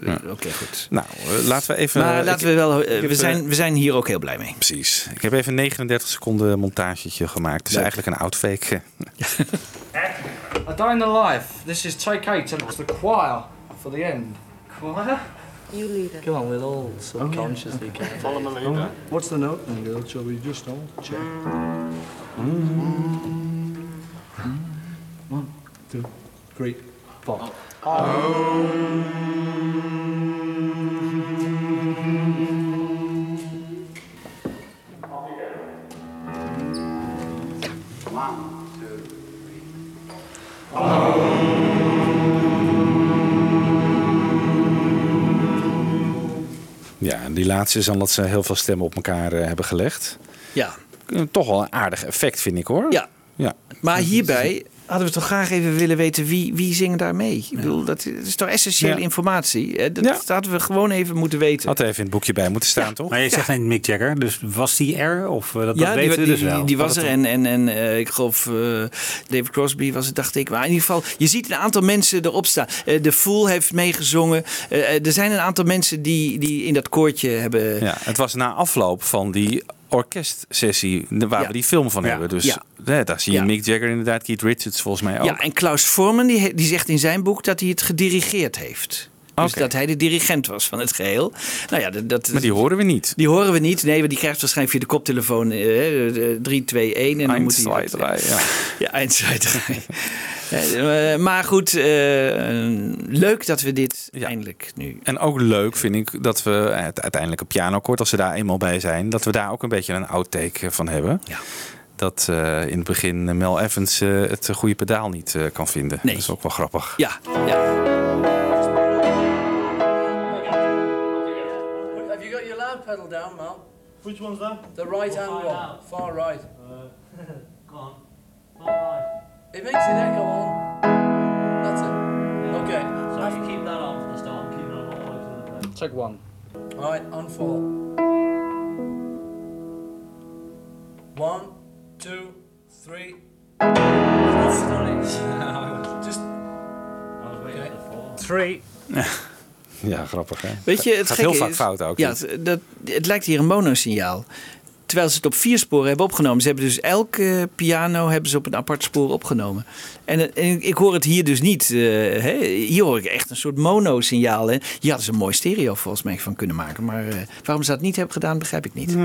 Eh, Oké, goed. Nou, eh, laten we even... Maar laten ik- we wel, eh, we, zijn, we zijn hier ook heel blij mee. Precies. Ik heb even een 39 seconden montagetje gemaakt. Dus Leuk. eigenlijk een outfake. A Day in the Life. This is take eight, and it's the choir for the end. Choir? You lead it. Come on, we'll all subconsciously carry Follow my leader. Alright. What's the note then, girl? Shall we just all check? Mm-hmm. One, two, three, four. Um. Ja, en die laatste is dan dat ze heel veel stemmen op elkaar eh, hebben gelegd. Ja. Toch wel een aardig effect, vind ik hoor. Ja. ja. Maar hierbij hadden we toch graag even willen weten wie, wie zingen daar mee. Ik bedoel, dat is toch essentiële Ja. informatie. Eh, Dat hadden we gewoon even moeten weten. Had er even in het boekje bij moeten staan, toch? Maar je zegt net Mick Jagger, dus was die er? Of eh, dat, ja, dat die, weten we die, dus wel. die, die was er. En, en, en eh, ik geloof eh, David Crosby was het, dacht ik. Maar in ieder geval, je ziet een aantal mensen erop staan. Eh, de Fool heeft meegezongen. Er zijn een aantal mensen die, die in dat koortje hebben... Ja, het was na afloop van die orkestsessie waar Ja. we die film van Ja. hebben. Dus Ja. daar zie je. Mick Jagger inderdaad, Keith Richards volgens mij ook. Ja, en Klaus Forman die, die zegt in zijn boek dat hij het gedirigeerd heeft. Dus Oké. dat hij de dirigent was van het geheel. Nou ja, dat, dat, Maar die horen we niet. Die horen we niet. Nee, want die krijgt waarschijnlijk via de koptelefoon eh, 3, 2, 1. En dan moet hij... Ja. Ja, 1, 2, 3. Eh, maar goed, eh, leuk dat we dit eindelijk nu... En ook leuk vind ik dat we het uiteindelijk een pianokort, als ze daar eenmaal bij zijn, dat we daar ook een beetje een outtake van hebben. Ja. Dat eh, in het begin Mel Evans eh, het goede pedaal niet eh, kan vinden. Dat is ook wel grappig. Ja, ja. Pedal down, Mel? Which one's that? The right hand one, far right. Uh, Go on. It makes an echo on. That's it. Okay. So you keep that on for the start. Keep it on all the way to the play. Check one. All right, on four. One, two, three. Just. Okay. Three. Ja, grappig hè? Weet je, het gaat heel vaak is- fout ook. Ja, het, dat, het lijkt hier een monosignaal. Terwijl ze het op vier sporen hebben opgenomen. Ze hebben dus elke piano hebben ze op een apart spoor opgenomen. En, en ik hoor het hier dus niet. eh, hè. Hier hoor ik echt een soort monosignaal. Hier hadden ze een mooi stereo volgens mij van kunnen maken. Maar eh, waarom ze dat niet hebben gedaan, begrijp ik niet.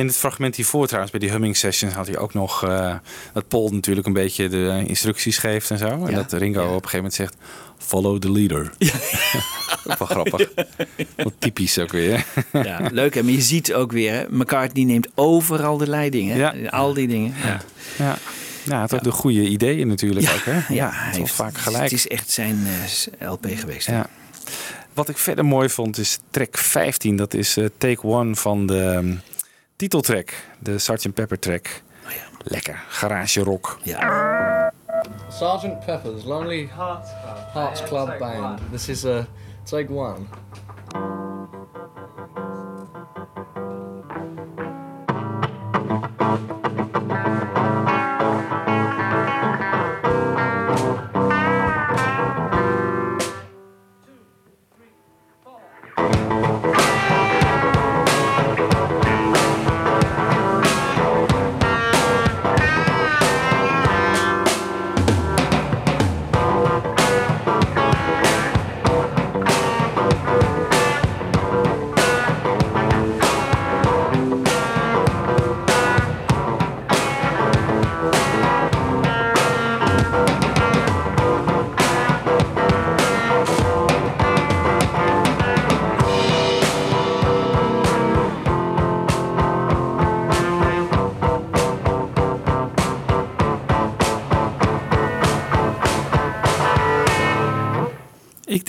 In het fragment hiervoor trouwens, bij die humming sessions, had hij ook nog eh, dat Paul natuurlijk een beetje de instructies geeft en zo. En dat Ringo op een gegeven moment zegt, follow the leader. ook wel grappig. Wat typisch ook weer. Ja, leuk. Maar je ziet ook weer, hè, McCartney neemt overal de leiding. Hè. Al die dingen. Ja, Ja, hij had de goede ideeën natuurlijk ja, ook. Hè? ja, het hij heeft, vaak gelijk. Het is echt zijn eh, LP geweest. Ja. Wat ik verder mooi vond is track 15. Dat is eh, take one van de ehm, titeltrack. De Sgt. Pepper track. Lekker. Garage rock. Ja. Sergeant Pepper's Lonely Hearts Club Band. This is a take one.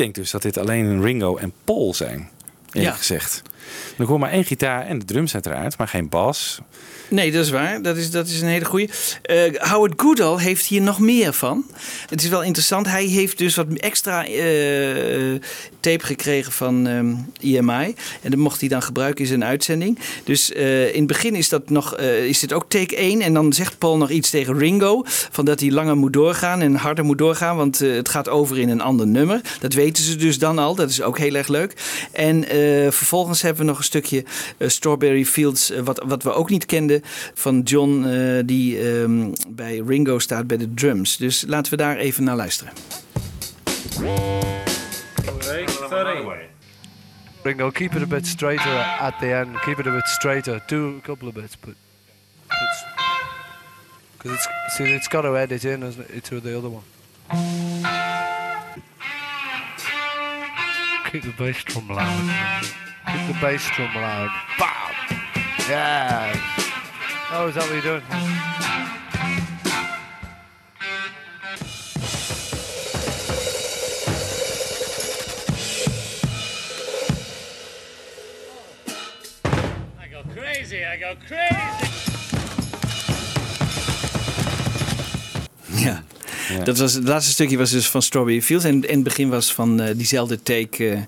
Denk dus dat dit alleen Ringo en Paul zijn. Eerlijk Ja. gezegd. Er komt maar één gitaar en de drums uiteraard, maar geen bas. Nee, dat is waar. Dat is, dat is een hele goeie. Eh, Howard Goodall heeft hier nog meer van. Het is wel interessant. Hij heeft dus wat extra eh, tape gekregen van ehm, EMI. En dat mocht hij dan gebruiken in zijn uitzending. Dus eh, in het begin is, dat nog, is dit ook take 1. En dan zegt Paul nog iets tegen Ringo. Van dat hij langer moet doorgaan en harder moet doorgaan. Want het gaat over in een ander nummer. Dat weten ze dus dan al. Dat is ook heel erg leuk. En vervolgens hebben we nog een stukje Strawberry Fields. wat, wat we ook niet kenden. Van John. eh, die ehm, bij Ringo staat bij de drums. Dus laten we daar even naar luisteren. Ringo, keep it a bit straighter at the end. Keep it a bit straighter. Do a couple of bits, but because it's see it's got to edit in it, to the other one. Keep the bass drum loud. Keep the bass drum loud. Bam! Yeah. Oh, is that what you're doing? I go crazy, I go crazy. Ja. Dat was, het laatste stukje was dus van Strawberry Fields. En, en het begin was van eh, diezelfde take. eh,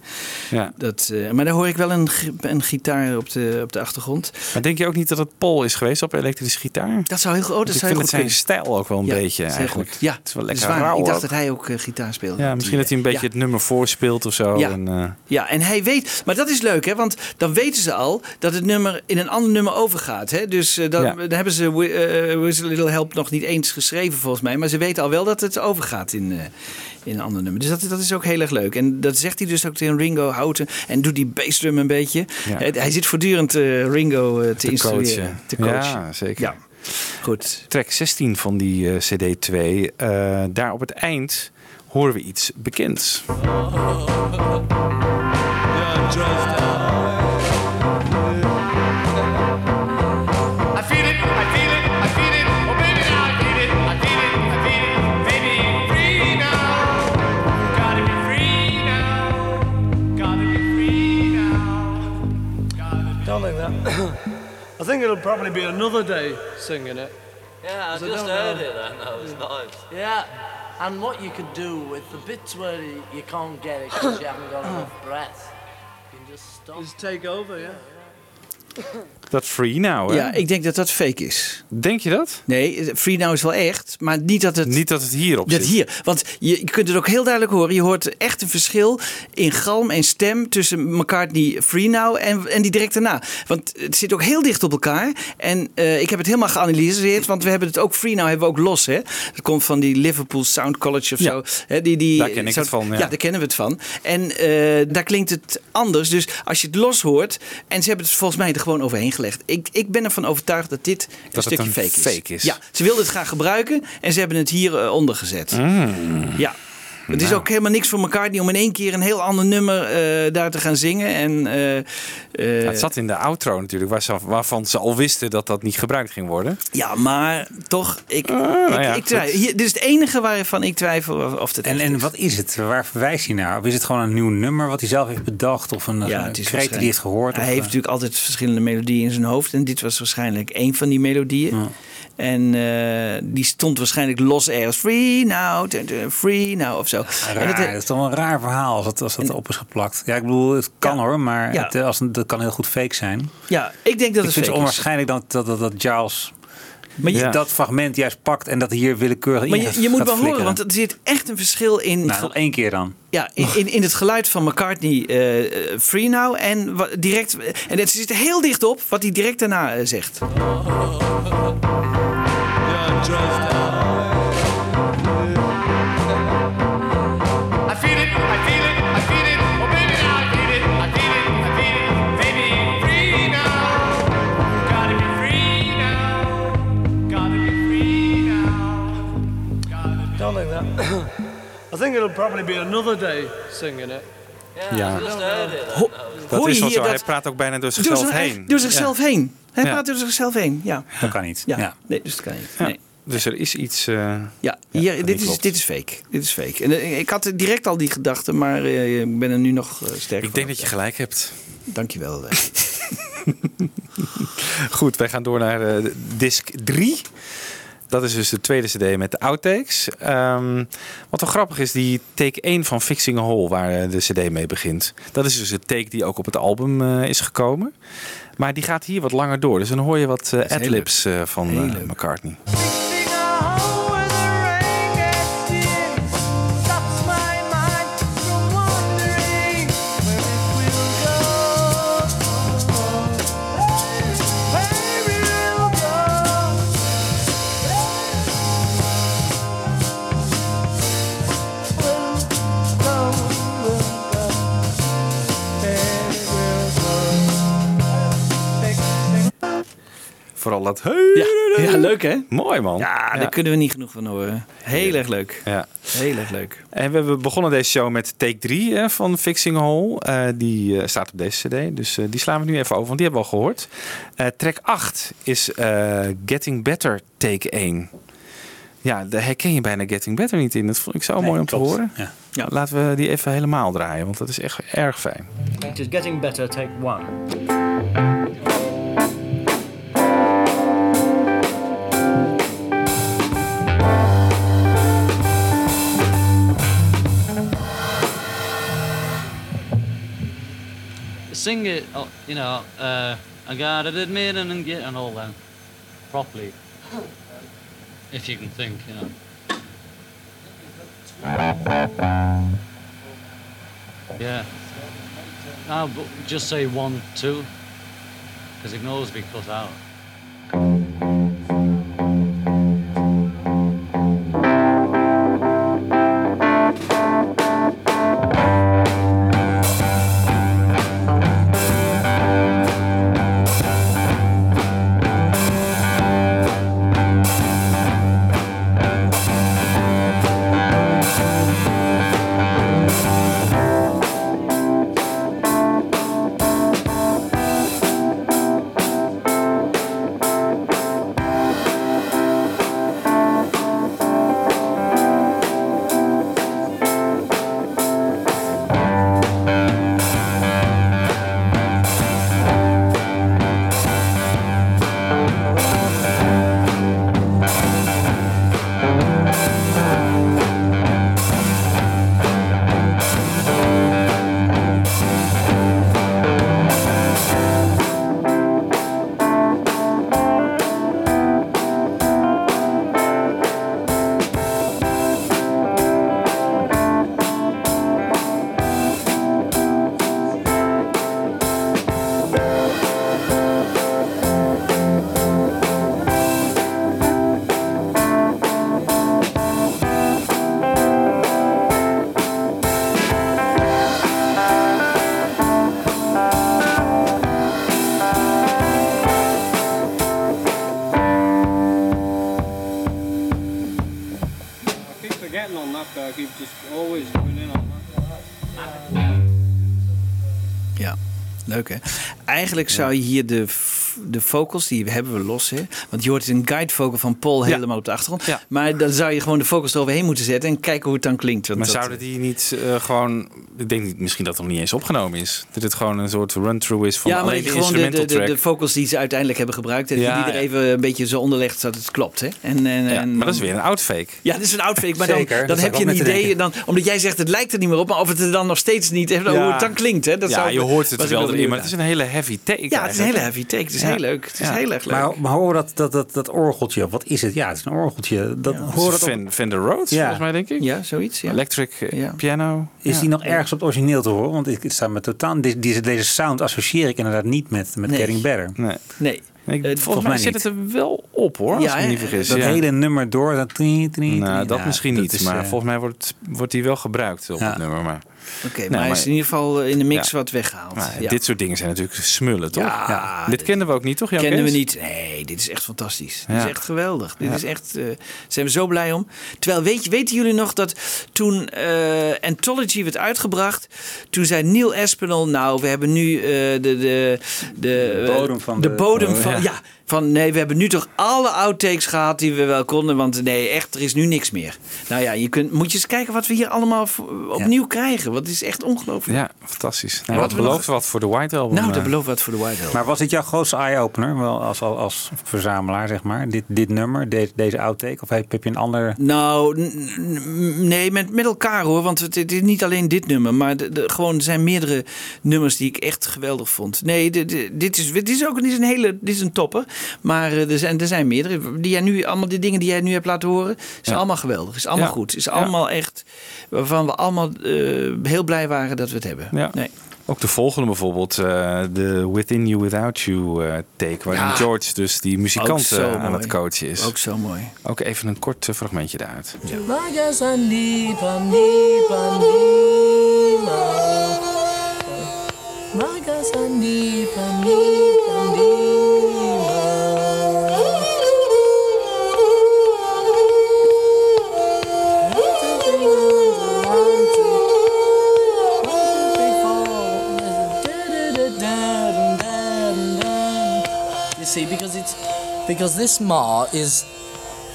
Ja. dat, eh, maar daar hoor ik wel een, een gitaar op de, op de achtergrond. Maar denk je ook niet dat het Paul is geweest op elektrische gitaar? Dat zou heel, oh, dat ik zou vind heel het goed zijn stijl ook wel een Ja, beetje eigenlijk. goed. Ja, het is wel is lekker rauw Ik dacht ook. dat hij ook gitaar speelde. Ja, misschien dat hij een beetje het nummer voorspeelt of zo. Ja. En, Ja, en hij weet, maar dat is leuk, hè? Want dan weten ze al dat het nummer in een ander nummer overgaat. Hè? Dus dan, dan hebben ze a Little Help nog niet eens geschreven, volgens mij. Maar ze weten al wel dat het overgaat in, eh, in een ander nummer. Dus dat, dat is ook heel erg leuk. En dat zegt hij dus ook tegen Ringo Houten. En doet die bassdrum een beetje. Ja. Hij, hij zit voortdurend eh, Ringo eh, te, te instrueren. coachen. Te coachen. Ja, zeker. Ja. Goed. Track 16 van die eh, CD2. eh, daar op het eind horen we iets bekends. it'll probably be another day singing it. Yeah, I just don't heard know. it then. That was nice. Yeah, and what you could do with the bits where you you can't get it because you haven't got enough breath, you can just stop. Just take over, yeah. Dat Free Now, hè? Ja, ik denk dat dat fake is. Denk je dat? Nee, Free Now is wel echt, maar niet dat het... Niet dat het hierop Dat zit. hier. Want je, je kunt het ook heel duidelijk horen. Je hoort echt een verschil in galm en stem tussen McCartney Free Now en, en die direct daarna. Want het zit ook heel dicht op elkaar. En eh, ik heb het helemaal geanalyseerd, want we hebben het ook Free Now hebben we ook los. Hè? Dat komt van die Liverpool Sound College of Ja. zo. Hè, die, die, Daar ken ik het van, ja. daar kennen we het van. En eh, daar klinkt het anders. Dus als je het los hoort, en ze hebben het volgens mij er gewoon overheen gelegd. Ik, ik ben ervan overtuigd dat dit een stukje een fake, is. fake is. Ja, ze wilden het graag gebruiken en ze hebben het hier eh, gezet. Mm. Ja. Het is Nou. ook helemaal niks voor McCartney om in één keer een heel ander nummer eh, daar te gaan zingen. En, eh, eh, Ja, het zat in de outro natuurlijk, waar ze, waarvan ze al wisten dat dat niet gebruikt ging worden. ja, maar toch, ik, nou ik, ja, ik twijfel. Hier, dit is het enige waarvan ik twijfel of, het En, en wat is het? Waar verwijst hij naar? Of is het gewoon een nieuw nummer wat hij zelf heeft bedacht? Of een, Ja, een het is kreet die hij heeft gehoord? Hij of, heeft natuurlijk altijd verschillende melodieën in zijn hoofd. En dit was waarschijnlijk één van die melodieën. En eh, die stond waarschijnlijk los ergens. Free now, free now of zo. Raar, En dat, het- is toch wel een raar verhaal als dat, als dat op is geplakt. Ja, ik bedoel, het kan hoor, maar Ja. het, eh, als, een- dat kan heel goed fake zijn. ja, ik denk dat ik het vind fake het is. onwaarschijnlijk dat, dat, dat, dat Giles Maar je- dat fragment juist pakt en dat hier willekeurig Maar in je, gaat- je moet wel horen, want er zit echt een verschil in... Nou, nog één keer dan. Ja, in, in, in het geluid van McCartney eh, Free Now en direct. En het zit heel dicht op wat hij direct daarna eh, zegt. I think it'll probably be another day singing it. Yeah, Ja. Ho- was- Dat hoor is je wel hier zo. Hij praat ook bijna door Door, zichzelf zijn- heen. door zichzelf heen. Hij Ja. praat door zichzelf heen, ja. Dat kan niet. Ja, Ja. nee, dus dat kan niet. Ja. Nee. Dus er is iets... eh, Ja, dit, is, dit is fake. Dit is fake. En, eh, ik had direct al die gedachte, maar eh, ik ben er nu nog eh, sterk Ik denk dat je gelijk hebt. Dankjewel. Goed, wij gaan door naar disc 3. Dat is dus de tweede cd met de outtakes. Ehm, wat wel grappig is, die take 1 van Fixing a Hole, waar eh, de cd mee begint. Dat is dus de take die ook op het album eh, is gekomen. Maar die gaat hier wat langer door. Dus dan hoor je wat heel adlibs van. McCartney. Vooral dat... Ja, ja, leuk hè? Mooi man. Ja, daar kunnen we niet genoeg van horen. Heel erg leuk. Ja. Heel erg leuk. En we hebben begonnen deze show met take 3 hè, van Fixing Hole. Eh, die eh, staat op deze cd, dus eh, die slaan we nu even over, want die hebben we al gehoord. Eh, track 8 is eh, Getting Better take 1. Ja, daar herken je bijna Getting Better niet in. Dat vond ik zo mooi om klopt. te horen. Ja. Ja. Laten we die even helemaal draaien, want dat is echt erg fijn. It is getting better, take one. Sing it, oh, you know, uh, I gotta admit and get and all that properly. If you can think, you know. Yeah. But just say one, two, because it knows be cut out. Eigenlijk zou je hier de, de vocals, die hebben we los hè. Want je hoort een guide vocal van Paul helemaal op de achtergrond. Maar dan zou je gewoon de vocals eroverheen moeten zetten en kijken hoe het dan klinkt. Want Maar dat- zouden die niet eh, gewoon... Ik denk niet, misschien dat het nog niet eens opgenomen is. Dat het gewoon een soort run-through is van ja, maar alleen de gewoon de, de, de, track. de vocals die ze uiteindelijk hebben gebruikt. En Ja, die er ja. even een beetje zo onderlegt zodat het klopt. Hè? En, en, Ja, en maar dat is weer een outfake. Ja, dat is een outfake. Maar dan, Zeker, dan dat heb je een idee. Dan, omdat jij zegt het lijkt er niet meer op. Maar of het er dan nog steeds niet. Hoe het dan klinkt. Hè? Dat ja, zou, je hoort het wel erin, maar het is een hele heavy take. Ja, het is een hele heavy take. Het is Ja. heel leuk. Het is Ja. heel erg leuk. Maar, maar hoor dat, dat, dat, dat orgeltje, wat is het? Ja, het is een orgeltje. Dat, hoor dat Rhodes, Ja. volgens mij, denk ik. Ja, zoiets. Ja. Electric eh, piano. Is die nog ergens op het origineel te horen? Want ik, staat me totaal, deze, deze, deze sound associeer ik inderdaad niet met, met Nee. Getting Better. Nee. Nee. Ik, Eh, volgens mij zit het er wel op, hoor. als Ja, ik me niet vergis. Dat ja. hele nummer door, dat trie, trie, Nou, trie. dat misschien dat niet, is, maar eh, volgens mij wordt, wordt die wel gebruikt op Ja. het nummer. Maar, Oké, maar hij is in ieder geval in de mix Ja. wat weggehaald. maar Ja. dit soort dingen zijn natuurlijk smullen, toch? Ja, Dit kenden we ook niet, toch? Jan kennen we niet. Nee, dit is echt fantastisch. Dit is echt geweldig. Dit is echt, eh zijn we zo blij om. Terwijl, weet je, weten jullie nog dat toen eh, Anthology werd uitgebracht, toen zei Neil Aspinall, nou, we hebben nu eh, de, de, de, De bodem van de, de- bodem Oh, van, ja. ja. Van nee, we hebben nu toch alle outtakes gehad die we wel konden. Want nee, echt, er is nu niks meer. Nou ja, je kunt, moet je eens kijken wat we hier allemaal opnieuw krijgen. Want het is echt ongelooflijk. Ja, fantastisch. En Nou, wat dat nog- belooft wat voor de White Album. Nou, eh. dat belooft wat voor de White Album. Maar was dit jouw grootste eye-opener wel als, als, als verzamelaar, zeg maar? Dit, dit nummer, de- deze outtake? Of heb, heb je een ander... Nou, nee, met, met elkaar hoor. Want het, het is niet alleen dit nummer. Maar de, de- gewoon, er zijn meerdere nummers die ik echt geweldig vond. Nee, de, de- dit, is, dit is ook dit is een hele dit is een topper. Maar eh, er zijn, er zijn meerdere. Die jij nu, allemaal die dingen die jij nu hebt laten horen. Is Ja. allemaal geweldig. Is allemaal Ja. goed. Is Ja. allemaal echt. Waarvan we allemaal eh, heel blij waren dat we het hebben. Ja. Nee. Ook de volgende bijvoorbeeld, eh, de Within You Without You eh, take, waarin Ja. George dus die muzikant zo eh, aan mooi. het coachen is. Ook zo mooi. Ook even een kort fragmentje daaruit. Because this ma is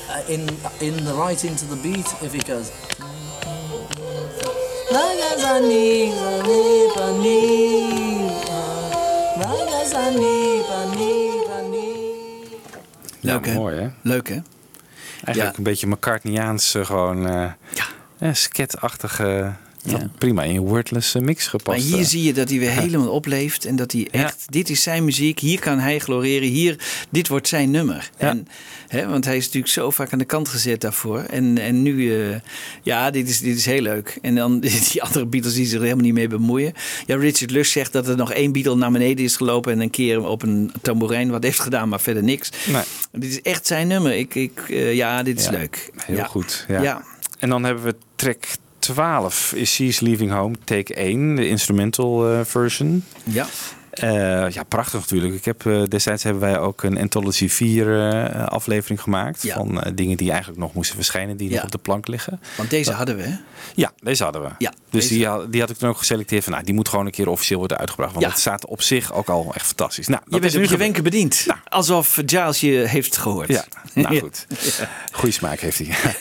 uh, in in the right into the beat if it goes. Leuk, Ja, hè? mooi hè? Leuk hè? Eigenlijk een beetje McCartneyaans, eh, gewoon eh ja. sketachtige, ja, prima in je wordless eh, mix gepast. Maar hier eh. zie je dat hij weer helemaal opleeft. En dat hij echt, dit is zijn muziek. Hier kan hij gloreren. Hier, dit wordt zijn nummer. En, hè, want hij is natuurlijk zo vaak aan de kant gezet daarvoor. En, en nu, eh, ja, dit is, dit is heel leuk. En dan die andere Beatles die zich er helemaal niet mee bemoeien. Ja, Richard Lush zegt dat er nog één Beatle naar beneden is gelopen. En een keer op een tamboerijn wat heeft gedaan, maar verder niks. Nee. Dit is echt zijn nummer. Ik, ik, ja, dit is Ja, leuk. Heel ja. goed. Ja. Ja. En dan hebben we track 12, is She's Leaving Home, take 1, de instrumental eh, version. Ja. Eh, ja, prachtig natuurlijk. Ik heb, eh, destijds hebben wij ook een Anthology 4 eh, aflevering gemaakt. Ja. Van dingen die eigenlijk nog moesten verschijnen, die Ja. nog op de plank liggen. Want deze Dat- hadden we, hè? Ja, deze hadden we. Ja, dus die, had- die had ik toen ook geselecteerd van, nou, die moet gewoon een keer officieel worden uitgebracht. Want Ja. het staat op zich ook al echt fantastisch. Nou, Je bent op je wenken bediend. Alsof Giles je heeft gehoord. Ja, nou goed. Goeie smaak heeft hij.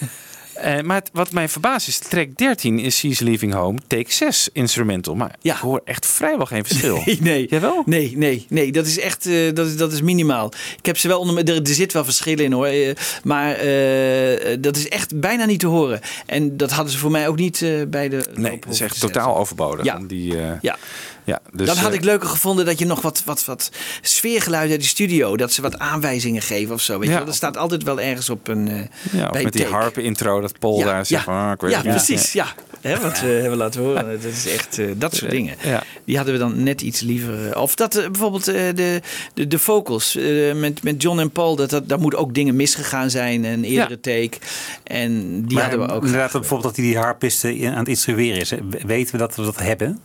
Eh, maar het- wat mij verbaast is, track 13 is She's Leaving Home, take 6 instrumental. Maar ik hoor echt vrijwel geen verschil. Nee, nee. Jawel? Nee, nee, nee. Dat is echt eh, dat is, dat is minimaal. Ik heb ze wel onder me- er, er zit wel verschil in hoor. eh, maar dat is echt bijna niet te horen. En dat hadden ze voor mij ook niet bij de. Nee, dat is echt totaal overbodig. Ja. om Die, Ja. Ja dus, dan had eh, ik leuker gevonden dat je nog wat, wat, wat sfeergeluid uit die studio, dat ze wat aanwijzingen geven of zo. Weet Ja. je wel? Dat staat altijd wel ergens op een. eh ja, bij met die harpen intro, dat Paul daar zegt van, ah, ik weet ja precies. Ja. Hè, wat we hebben laten horen. Dat is echt eh, dat soort dingen. Ja. Die hadden we dan net iets liever. eh, Of dat eh, bijvoorbeeld eh, de, de, de vocals eh, met, met John en Paul, dat, dat, daar moet ook dingen misgegaan zijn. Een eerdere take. En die Maar hadden we ook. Inderdaad, bijvoorbeeld dat hij die harpisten aan het instrueren is. Weten we dat we dat hebben?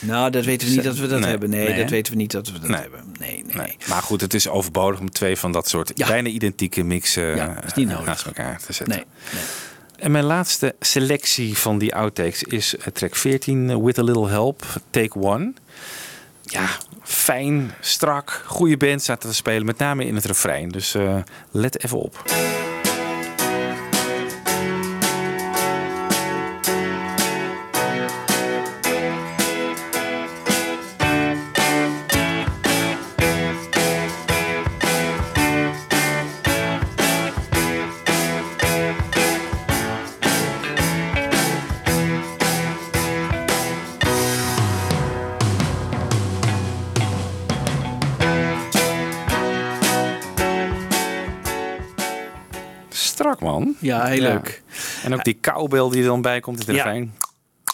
Nou, dat weten we niet dat we dat Nee. hebben. Nee, Nee, dat weten we niet dat we dat hebben. Nee, nee. Maar goed, het is overbodig om twee van dat soort Ja. bijna identieke mixen Ja, is niet eh, nodig. naast elkaar te zetten. Nee, En mijn laatste selectie van die outtakes is eh, track 14, eh, With a Little Help, take one. Ja, fijn, strak, goede band zaten te spelen, met name in het refrein. Dus let even op. Man. Ja, heel leuk. En ook die cowbell die er dan bij komt in het Ja. refrein.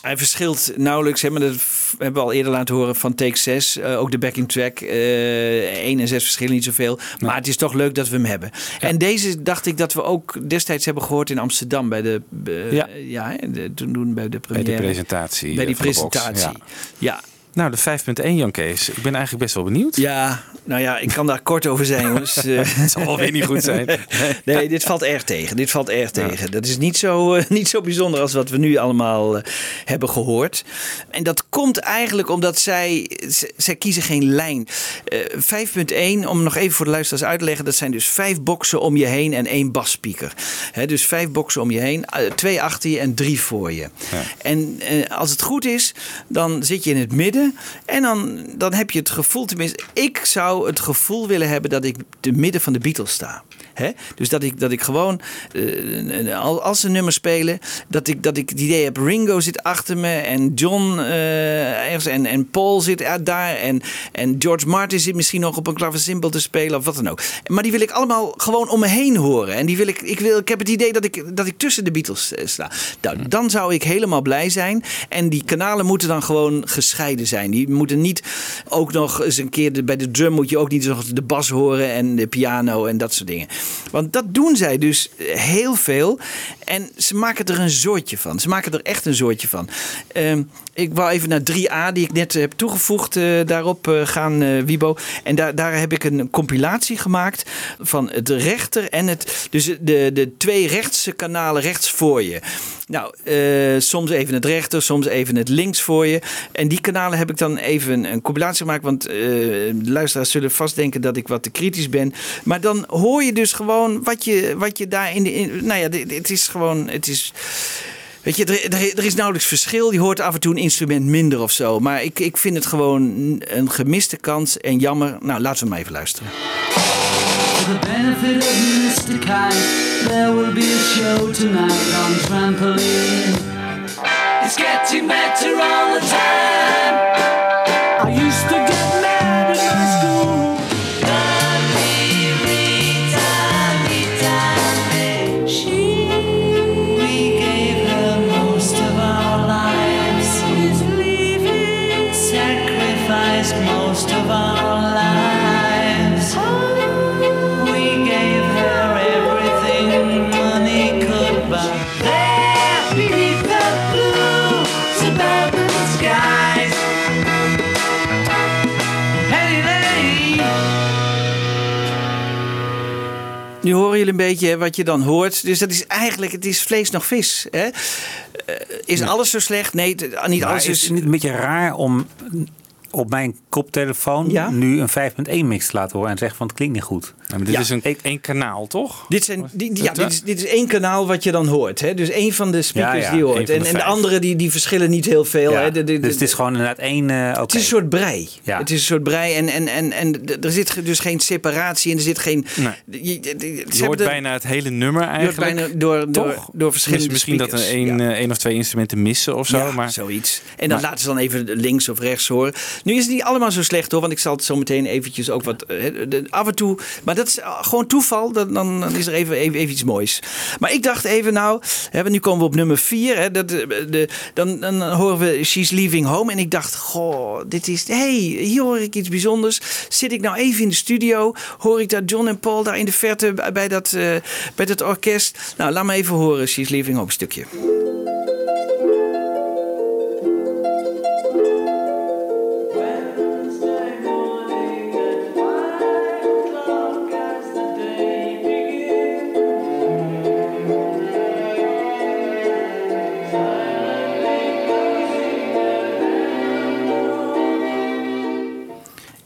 Hij verschilt nauwelijks, hè, maar dat hebben we al eerder laten horen van take 6. Eh, ook de backing track. eh 1 en 6 verschillen niet zoveel. Maar het is toch leuk dat we hem hebben. En deze dacht ik dat we ook destijds hebben gehoord in Amsterdam. Bij de, eh, Ja. ja. hè, de, toen doen bij de Bij première. die presentatie. Bij die de presentatie. Ja. Ja. Nou, de 5.1 Jan Kees. Ik ben eigenlijk best wel benieuwd. Ja, nou ja, ik kan daar kort over zijn, jongens. Eh, Het zal wel weer niet goed zijn. nee, dit valt erg tegen. Dit valt erg tegen. Dat is niet zo, eh, niet zo bijzonder als wat we nu allemaal eh, hebben gehoord. En dat komt eigenlijk omdat zij, zij kiezen geen lijn. Eh 5.1, om nog even voor de luisteraars uit te leggen, dat zijn dus vijf boxen om je heen en één basspeaker. Dus vijf boxen om je heen, eh, twee achter je en drie voor je. En eh, als het goed is, dan zit je in het midden en dan, dan heb je het gevoel, tenminste, ik zou het gevoel willen hebben dat ik te midden van de Beatles sta. Hè? Dus dat ik, dat ik gewoon, al- als ze nummers spelen, dat ik, dat ik het idee heb: Ringo zit achter me en John eh, ergens en, en Paul zit eh, daar en, en George Martin zit misschien nog op een klavecimbal te spelen of wat dan ook. Maar die wil ik allemaal gewoon om me heen horen. En die wil ik, ik, wil, ik heb het idee dat ik, dat ik tussen de Beatles sta. Nou, dan zou ik helemaal blij zijn. En die kanalen moeten dan gewoon gescheiden zijn. Die moeten niet ook nog eens een keer de- bij de drum moet je ook niet nog de bas horen en de piano en dat soort dingen. Want dat doen zij dus heel veel. En ze maken er een zoortje van. Ze maken er echt een zoortje van. Ehm, ik wou even naar 3A, die ik net heb toegevoegd, eh, daarop eh, gaan, eh, Wibo. En daar, daar heb ik een compilatie gemaakt van het rechter en het. Dus de, de twee rechtse kanalen rechts voor je. Nou, eh, soms even het rechter, soms even het links voor je. En die kanalen heb ik dan even een, compilatie gemaakt. Want eh, de luisteraars zullen vast denken dat ik wat te kritisch ben. Maar dan hoor je dus gewoon wat je, wat je daar in de. In, nou ja, het is gewoon. Het is. Weet je, er, er, is nauwelijks verschil. Je hoort af en toe een instrument minder of zo. Maar ik, ik vind het gewoon een gemiste kans en jammer. Nou, laten we maar even luisteren. For benefit of there will be a show tonight on trampoline. It's getting better all the time. Nu horen jullie een beetje hè, wat je dan hoort. Dus dat is eigenlijk, het is vlees nog vis. Hè? Eh, is alles zo slecht? Nee, niet Maar alles is is... het niet een beetje raar om op mijn koptelefoon nu een 5.1 mix te laten horen en zeggen van het klinkt niet goed. maar dit is een, één kanaal, toch? Dit, zijn, die, ja, dit, is, dit is één kanaal wat je dan hoort. Hè? Dus één van de speakers Ja, ja, die je hoort. En, de en de andere die, die verschillen niet heel veel. Ja, Hè? De- de- de- dus het is gewoon inderdaad één... eh Het is een soort brei. Het is een soort brei en, en, en, en er zit dus geen separatie en er zit geen... Nee. Je, hoort de- bijna het hele nummer je hoort eigenlijk. bijna door, door, door verschillende Misschien dat er speakers. één Ja. eh, één of twee instrumenten missen of zo. Ja, maar zoiets. En dan maar- laten ze dan even links of rechts horen. Nu is het niet allemaal zo slecht hoor, want ik zal het zo meteen eventjes ook wat... eh, af en toe, maar dat is eh, gewoon toeval, dan, dan is er even, even, iets moois. Maar ik dacht even nou, hè, nu komen we op nummer vier. Hè, dat, eh, de, dan, dan horen we She's Leaving Home. En ik dacht, goh, dit is... hey, hier hoor ik iets bijzonders. Zit ik nou even in de studio, hoor ik dat John en Paul daar in de verte bij- dat, bij dat orkest. Nou, laat me even horen, She's Leaving Home stukje.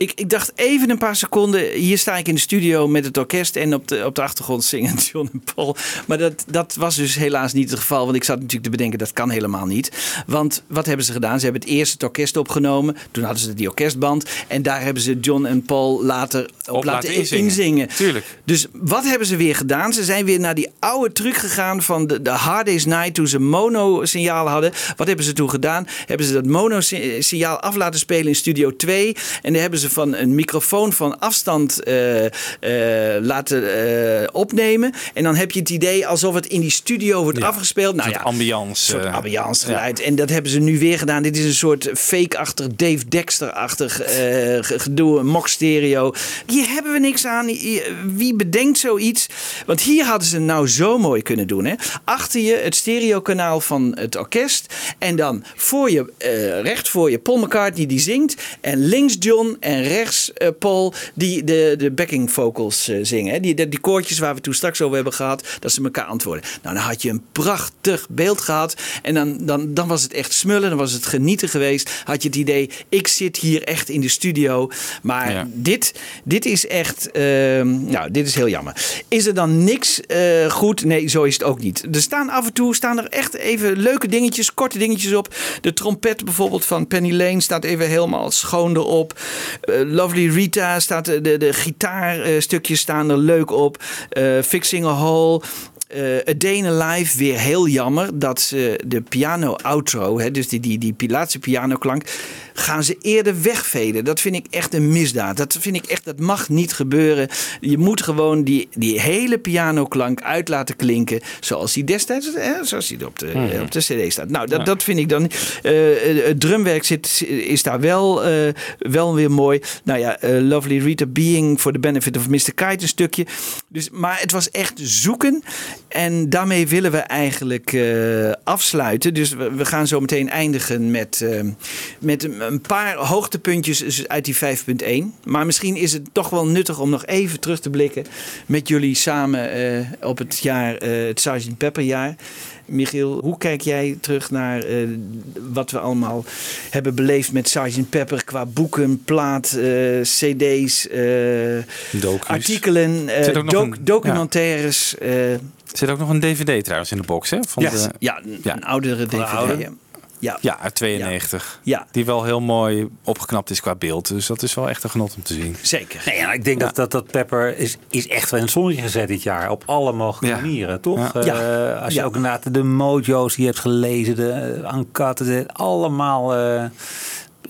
Ik, ik dacht even een paar seconden. Hier sta ik in de studio met het orkest. En op de, op de achtergrond zingen John en Paul. Maar dat, dat was dus helaas niet het geval. Want ik zat natuurlijk te bedenken dat kan helemaal niet. Want wat hebben ze gedaan? Ze hebben het eerst het orkest opgenomen. Toen hadden ze die orkestband. En daar hebben ze John en Paul later op, Op laten laten inzingen. Tuurlijk. Dus wat hebben ze weer gedaan? Ze zijn weer naar die oude truc gegaan van de, de Hard Day's Night toen ze mono-signaal hadden. Wat hebben ze toen gedaan? Hebben ze dat mono-signaal af laten spelen in Studio 2. En daar hebben ze ze van een microfoon van afstand eh, eh, laten eh, opnemen. En dan heb je het idee alsof het in die studio wordt afgespeeld. Nou Een soort ja, ambiance. Een soort ambiance ja. geluid. En dat hebben ze nu weer gedaan. Dit is een soort fake-achtig, Dave Dexter-achtig ge- gedoe, een mock stereo. Hier hebben we niks aan. Wie bedenkt zoiets? Want hier hadden ze het nou zo mooi kunnen doen. Hè? Achter je het stereokanaal van het orkest. En dan voor je, recht voor je Paul McCartney die zingt. En links John en rechts eh, Paul die de, de backing vocals eh, zingen. Hè? Die, die, die koortjes waar we toen straks over hebben gehad. Dat ze elkaar antwoorden. Nou, dan had je een prachtig beeld gehad. En dan, dan, dan was het echt smullen. Dan was het genieten geweest. Had je het idee, ik zit hier echt in de studio. Maar Ja. dit, dit is echt, ehm, nou, dit is heel jammer. Is er dan niks eh, goed? Nee, zo is het ook niet. Er staan af en toe staan er echt even leuke dingetjes, korte dingetjes op. De trompet bijvoorbeeld van Penny Lane staat even helemaal schoon erop. Eh, Lovely Rita staat, de, de, de gitaarstukjes staan er leuk op. Eh, Fixing a Hole. Eh A Day in a Life, weer heel jammer dat ze de piano outro, hè, dus die, die, die laatste pianoklank, gaan ze eerder wegveden. Dat vind ik echt een misdaad. Dat vind ik echt, dat mag niet gebeuren. Je moet gewoon die, die hele pianoklank uit laten klinken zoals die destijds, hè, zoals die op de, Mhm. op de cd staat. Nou, dat, Ja. dat vind ik dan. eh, het drumwerk zit, is daar wel, eh, wel weer mooi. Nou ja, Lovely Rita Being for the Benefit of Mr. Kite een stukje. Dus, maar het was echt zoeken. En daarmee willen we eigenlijk eh, afsluiten. Dus we, gaan zo meteen eindigen met, eh, met een, paar hoogtepuntjes uit die 5.1. Maar misschien is het toch wel nuttig om nog even terug te blikken met jullie samen eh, op het jaar, het Sgt. Pepper jaar. Michiel, hoe kijk jij terug naar eh, wat we allemaal hebben beleefd met Sgt. Pepper qua boeken, plaat, eh, cd's, eh, artikelen, eh, doc- een- documentaires. eh, Er zit ook nog een DVD trouwens in de box, hè? Van ja, de, ja, een, een oudere Van de DVD. oude? Ja. Ja. uit 92. Ja. Die wel heel mooi opgeknapt is qua beeld. Dus dat is wel echt een genot om te zien. Zeker. Nee, ja, ik denk dat, dat, dat Pepper is, is echt wel in het zonnetje gezet dit jaar. Op alle mogelijke Ja. manieren, toch? Ja. Eh, als je Ja. ook inderdaad de mojo's die je hebt gelezen, de uh, Uncut, de, allemaal... eh,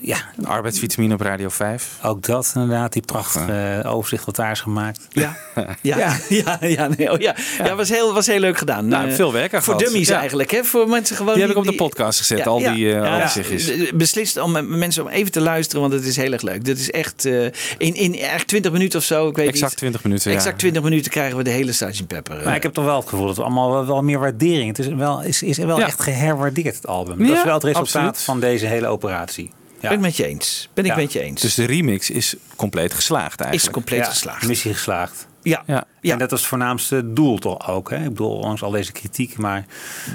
ja, Arbeidsvitamine op Radio 5. ook dat inderdaad, die prachtige eh, overzicht wat daar is gemaakt. Ja, ja, ja, ja, ja, nee, oh ja. ja. was, heel, was heel leuk gedaan. Nou, Eh, veel werk aan Voor gehad. dummies Ja. eigenlijk, hè? Voor mensen gewoon. Die heb ik op de podcast gezet, al die, eh, ja, overzichtjes. d- Beslist om eh, mensen om even te luisteren, want het is heel erg leuk. Dit is echt eh, in, in echt 20 minuten of zo. Ik weet Exact niet. 20 minuten, ja. Exact 20 minuten krijgen we de hele Sgt. Pepper. eh. Maar ik heb toch wel het gevoel dat we allemaal wel, wel meer waardering. Het is wel, is, is wel Ja. echt geherwaardeerd, het album. dat is wel het resultaat absoluut. van deze hele operatie. Ja. Ben ik met je eens. Ben ik met je eens. Dus de remix is compleet geslaagd eigenlijk. is compleet Ja, geslaagd. Missie geslaagd. Ja. Ja. Ja. En dat was het voornaamste doel toch ook. Hè? Ik bedoel, ondanks al deze kritiek. Maar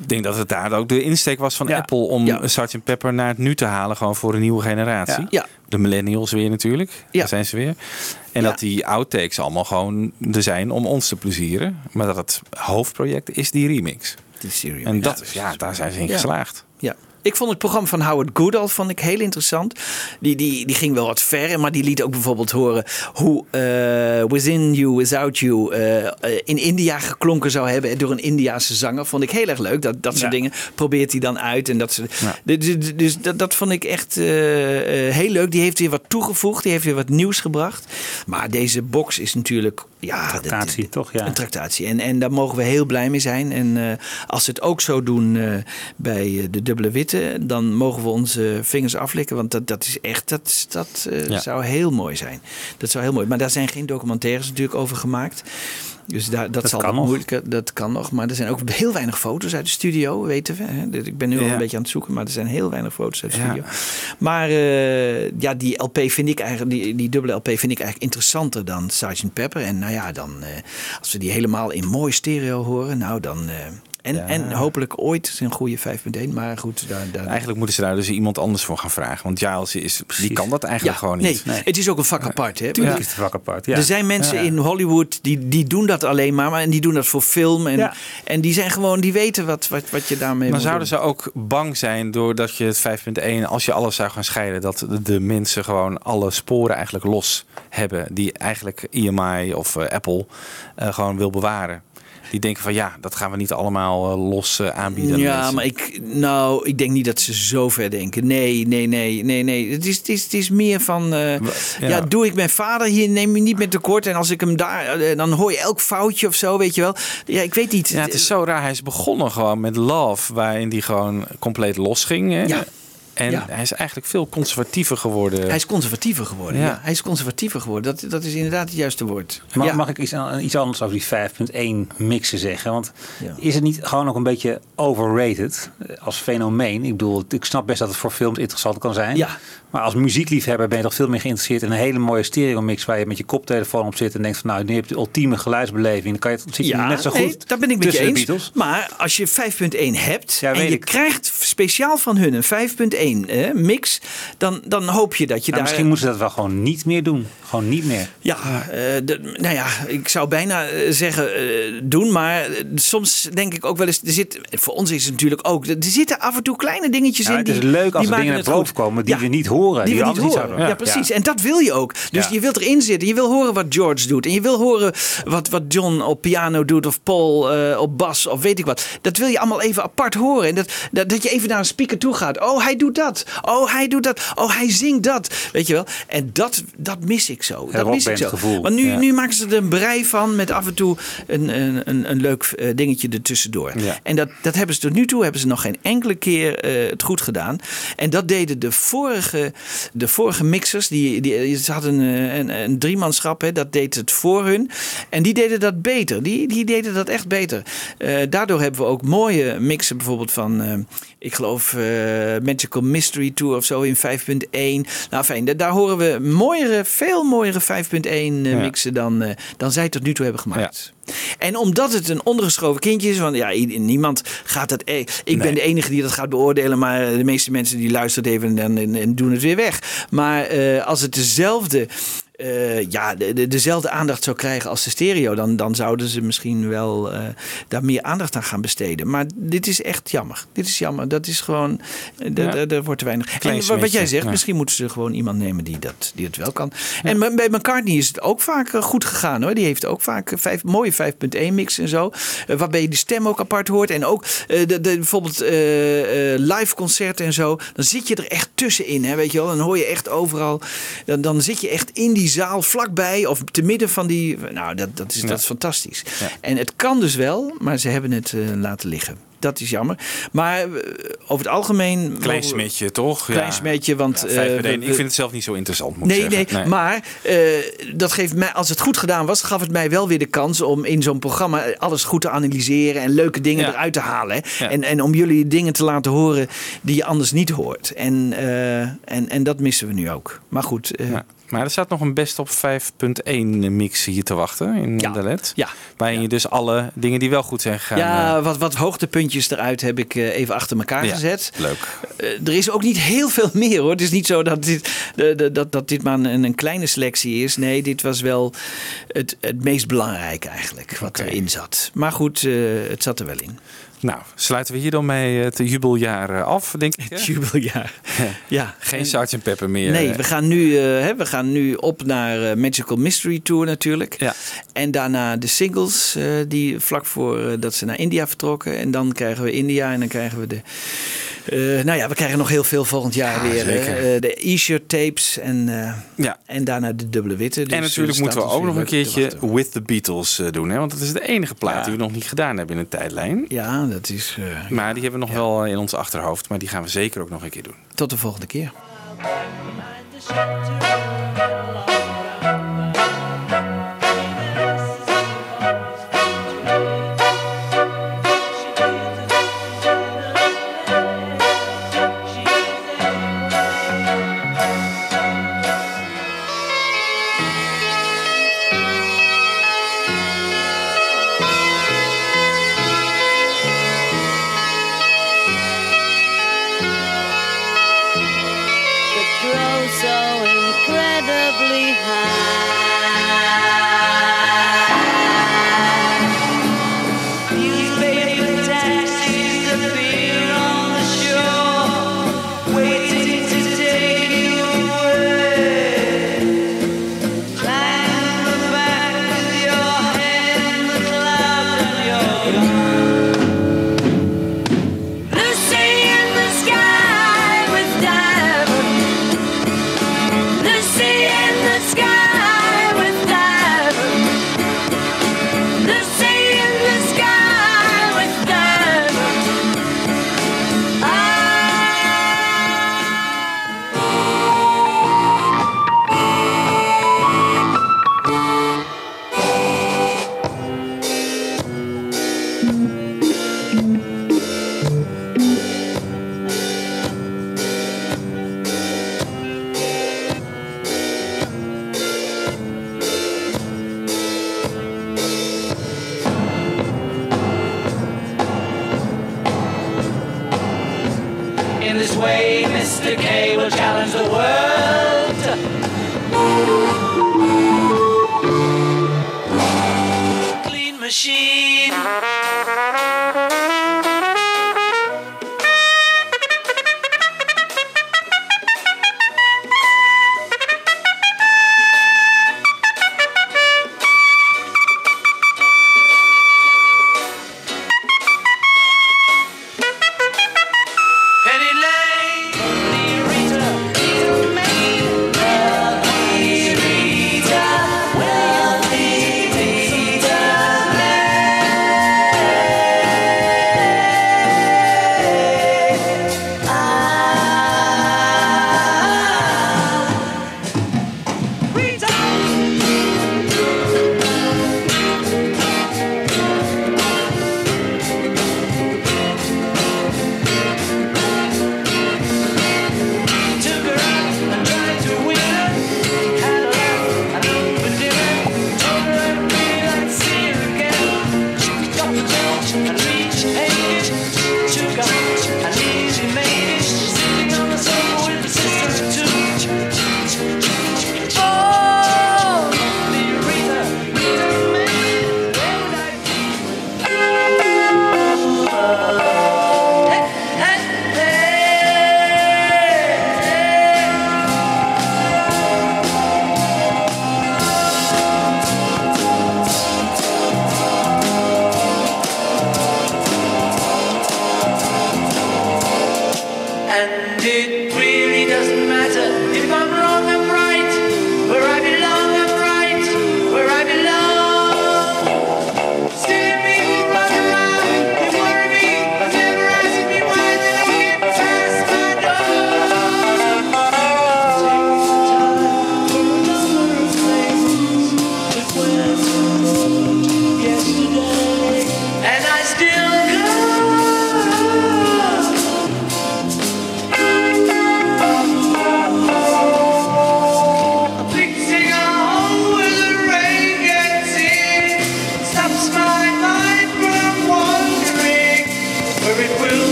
Ik denk dat het daar ook de insteek was van Ja. Apple om Ja. Sgt. Pepper naar het nu te halen. Gewoon voor een nieuwe generatie. Ja. Ja. De millennials weer natuurlijk. Ja. Daar zijn ze weer. En Ja. dat die outtakes allemaal gewoon er zijn om ons te plezieren. Maar dat het hoofdproject is die remix. Die serie. En dat is, ja, daar zijn ze in Ja. geslaagd. Ja. Ik vond het programma van Howard Goodall vond ik heel interessant. Die, die, die ging wel wat ver, maar die liet ook bijvoorbeeld horen hoe eh, Within You, Without You eh, in India geklonken zou hebben door een Indiaanse zanger. Vond ik heel erg leuk. Dat, dat soort Ja. dingen probeert hij dan uit. En dat, soort- Ja. dus, dus- dus dat, dat vond ik echt eh, heel leuk. Die heeft weer wat toegevoegd, die heeft weer wat nieuws gebracht. Maar deze box is natuurlijk. Ja, tractatie, toch? Ja. een tractatie. En, en daar mogen we heel blij mee zijn. En eh, als ze het ook zo doen eh, bij eh, de dubbele witte, dan mogen we onze vingers aflikken. Want dat, dat is echt, dat, dat Ja. zou heel mooi zijn. Dat zou heel mooi. Maar daar zijn geen documentaires natuurlijk over gemaakt. Dus daar, dat, Dat zal kan nog. moeilijker. Dat kan nog. Maar er zijn ook heel weinig foto's uit de studio, weten we. Hè? Dus Ik ben nu al Ja. een beetje aan het zoeken, maar er zijn heel weinig foto's uit de Ja. studio. Maar eh, ja, die LP vind ik eigenlijk, die, die dubbele LP vind ik eigenlijk interessanter dan Sgt. Pepper. En nou ja, dan, eh, als we die helemaal in mooi stereo horen, nou dan. eh, en, Ja. en hopelijk ooit een goede 5.1. Maar goed, daar, daar, Eigenlijk moeten ze daar dus iemand anders voor gaan vragen. Want Giles is, die kan dat ja, eigenlijk gewoon niet. Nee, het is ook een vak apart. Hè? Tuurlijk is het vak apart. Er zijn mensen in Hollywood die, die doen dat alleen maar, maar. En die doen dat voor film. En, en die zijn gewoon, die weten wat, wat, wat je daarmee Maar zouden doen. ze ook bang zijn doordat je het 5.1, als je alles zou gaan scheiden, dat de- mensen gewoon alle sporen eigenlijk los hebben die eigenlijk EMI of eh, Apple eh, gewoon wil bewaren? Die denken van ja, dat gaan we niet allemaal eh, los eh, aanbieden. aan Ja, maar ik, nou, ik denk niet dat ze zo ver denken. Nee, nee, nee, nee, nee. Het is, het is, het is meer van, eh, ja. doe ik mijn vader hier, neem je niet met tekort. En als ik hem daar, dan hoor je elk foutje of zo, weet je wel. Ja, ik weet niet. Ja, het is zo raar. Hij is begonnen gewoon met Love, waarin hij gewoon compleet losging. Hè? Ja. En Ja. hij is eigenlijk veel conservatiever geworden. Hij is conservatiever geworden. Ja. Ja. hij is conservatiever geworden. Dat, dat is inderdaad het juiste woord. Mag, ja. mag ik iets, iets anders over die 5.1 mixen zeggen? Want is het niet gewoon ook een beetje overrated eh, als fenomeen? Ik bedoel, ik snap best dat het voor films interessant kan zijn. Ja. Maar als muziekliefhebber ben je toch veel meer geïnteresseerd in een hele mooie stereo mix waar je met je koptelefoon op zit en denkt van nou, nu heb je de ultieme geluidsbeleving. Dan kan je, zit je net zo goed nee, daar ben ik met je eens. Beatles. Maar als je 5.1 hebt Ja, en je ik. krijgt speciaal van hun een 5.1 mix, dan, dan hoop je dat je Nou, daar... misschien moeten ze dat wel gewoon niet meer doen. Gewoon niet meer. Ja, eh, de- nou ja, ik zou bijna eh, zeggen eh, doen, maar soms denk ik ook wel eens, er zit, voor ons is het natuurlijk ook, er zitten af en toe kleine dingetjes Ja, in het die is leuk als er dingen naar boven komen die Ja, we niet horen. Die we niet horen. zouden Ja, precies. En dat wil je ook. Dus je wilt erin zitten. Je wil horen wat George doet. En je wil horen wat, wat John op piano doet. Of Paul op bas. Of weet ik wat. Dat wil je allemaal even apart horen. En dat, dat, dat je even naar een speaker toe gaat. Oh, hij doet dat. Oh, hij doet dat. Oh, hij zingt dat. Weet je wel. En dat, dat mis ik zo. Dat mis ik zo. rockbandgevoel. Want nu, Ja. nu maken ze er een brei van. Met af en toe een, een, een, een leuk eh, dingetje ertussendoor. Ja. En dat, dat hebben ze tot nu toe hebben ze nog geen enkele keer eh, het goed gedaan. En dat deden de vorige, de vorige mixers. Die, die, ze hadden een, een, een driemanschap, hè, dat deed het voor hun. En die deden dat beter. Die, die deden dat echt beter. Eh, daardoor hebben we ook mooie mixen, bijvoorbeeld van, eh, ik geloof, eh, Magical Mystery Tour of zo in 5.1. Nou, fijn, da- daar horen we mooiere, veel mooiere 5.1 eh, Ja. mixen dan, eh, dan zij tot nu toe hebben gemaakt. En omdat het een ondergeschoven kindje is, want ja, niemand gaat dat. eh, Ik ben de enige die dat gaat beoordelen, maar de meeste mensen die luisteren even en, en, en doen het weer weg. Maar als het dezelfde. Eh, ja, de, de- dezelfde aandacht zou krijgen als de stereo, dan, dan zouden ze misschien wel eh, daar meer aandacht aan gaan besteden. Maar dit is echt jammer. Dit is jammer. Dat is gewoon. eh, Ja. Er er wordt te weinig. Klein en wa- wat jij zegt, ja. misschien moeten ze gewoon iemand nemen die dat, die het wel kan. En bij- McCartney is het ook vaak goed gegaan hoor. Die heeft ook vaak vijf, mooie 5.1 mix en zo. waarbij je de stem ook apart hoort. En ook de, de, bijvoorbeeld eh, live concerten en zo. Dan zit je er echt tussenin. Hè, weet je wel. Dan hoor je echt overal. Dan, dan zit je echt in die zaal vlakbij. Of te midden van die. Nou, dat, dat, is, Ja. dat is fantastisch. Ja. En het kan dus wel, maar ze hebben het eh, laten liggen. Dat is jammer. Maar eh, over het algemeen. Klein smetje, toch? Klein smetje, want. Ja, eh, 5.1. we- ik vind het zelf niet zo interessant, moet Nee, nee, zeggen. maar dat geeft mij, als het goed gedaan was, gaf het mij wel weer de kans om in zo'n programma alles goed te analyseren en leuke dingen Ja. eruit te halen. Ja. En, en om jullie dingen te laten horen die je anders niet hoort. En, en, en dat missen we nu ook. Maar goed. Eh. Maar er staat nog een best op 5.1 mix hier te wachten in de LED. Ja. Waarin je dus alle dingen die wel goed zijn gegaan... ja, wat, wat hoogtepuntjes eruit heb ik eh, even achter elkaar Ja, gezet. leuk. Eh, er is ook niet heel veel meer hoor. Het is niet zo dat dit, dat, dat dit maar een, een kleine selectie is. Nee, dit was wel het, het meest belangrijke eigenlijk wat erin zat. Maar goed, eh, het zat er wel in. Nou, sluiten we hier dan mee het jubeljaar eh, af, denk ik. Het jubeljaar. Ja. Geen Sgt. Pepper meer. Nee, eh. we gaan nu, eh, hè, we gaan nu op naar Magical Mystery Tour natuurlijk. Ja. En daarna de singles die vlak voor dat ze naar India vertrokken. En dan krijgen we India en dan krijgen we de... eh, nou ja, we krijgen nog heel veel volgend jaar weer. Eh, de e-shirt tapes en, eh, Ja. en daarna de dubbele witte. Dus, en natuurlijk moeten we ook ons nog een keertje With the Beatles doen. Hè? Want dat is de enige plaat die we nog niet gedaan hebben in een tijdlijn. Ja, dat is... eh, Maar die hebben we nog wel in ons achterhoofd. Maar die gaan we zeker ook nog een keer doen. tot de volgende keer.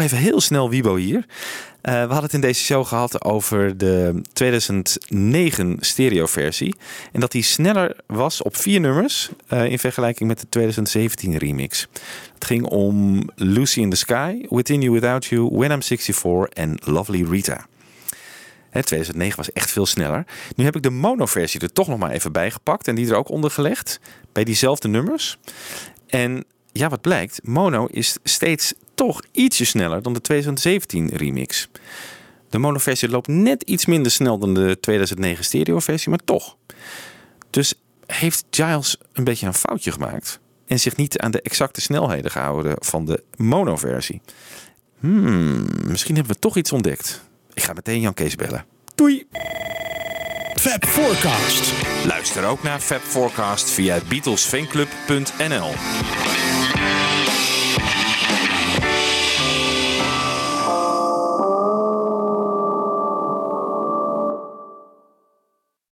Even heel snel Wibo hier. Eh, we hadden het in deze show gehad over de 2009 stereoversie. En dat die sneller was op vier nummers eh, in vergelijking met de 2017 remix. Het ging om Lucy in the Sky, Within You Without You, When I'm 64 en Lovely Rita. Hè, 2009 was echt veel sneller. Nu heb ik de mono-versie er toch nog maar even bij gepakt en die er ook onder gelegd. Bij diezelfde nummers. En ja, wat blijkt, mono is steeds toch ietsje sneller dan de 2017 remix. De mono-versie loopt net iets minder snel dan de 2009 stereo-versie, maar toch. Dus heeft Giles een beetje een foutje gemaakt en zich niet aan de exacte snelheden gehouden van de mono-versie. Hmm, misschien hebben we toch iets ontdekt. Ik ga meteen Jan Kees bellen. Doei! Fab Forecast. Luister ook naar Fab Forecast via beatlesfanclub.nl.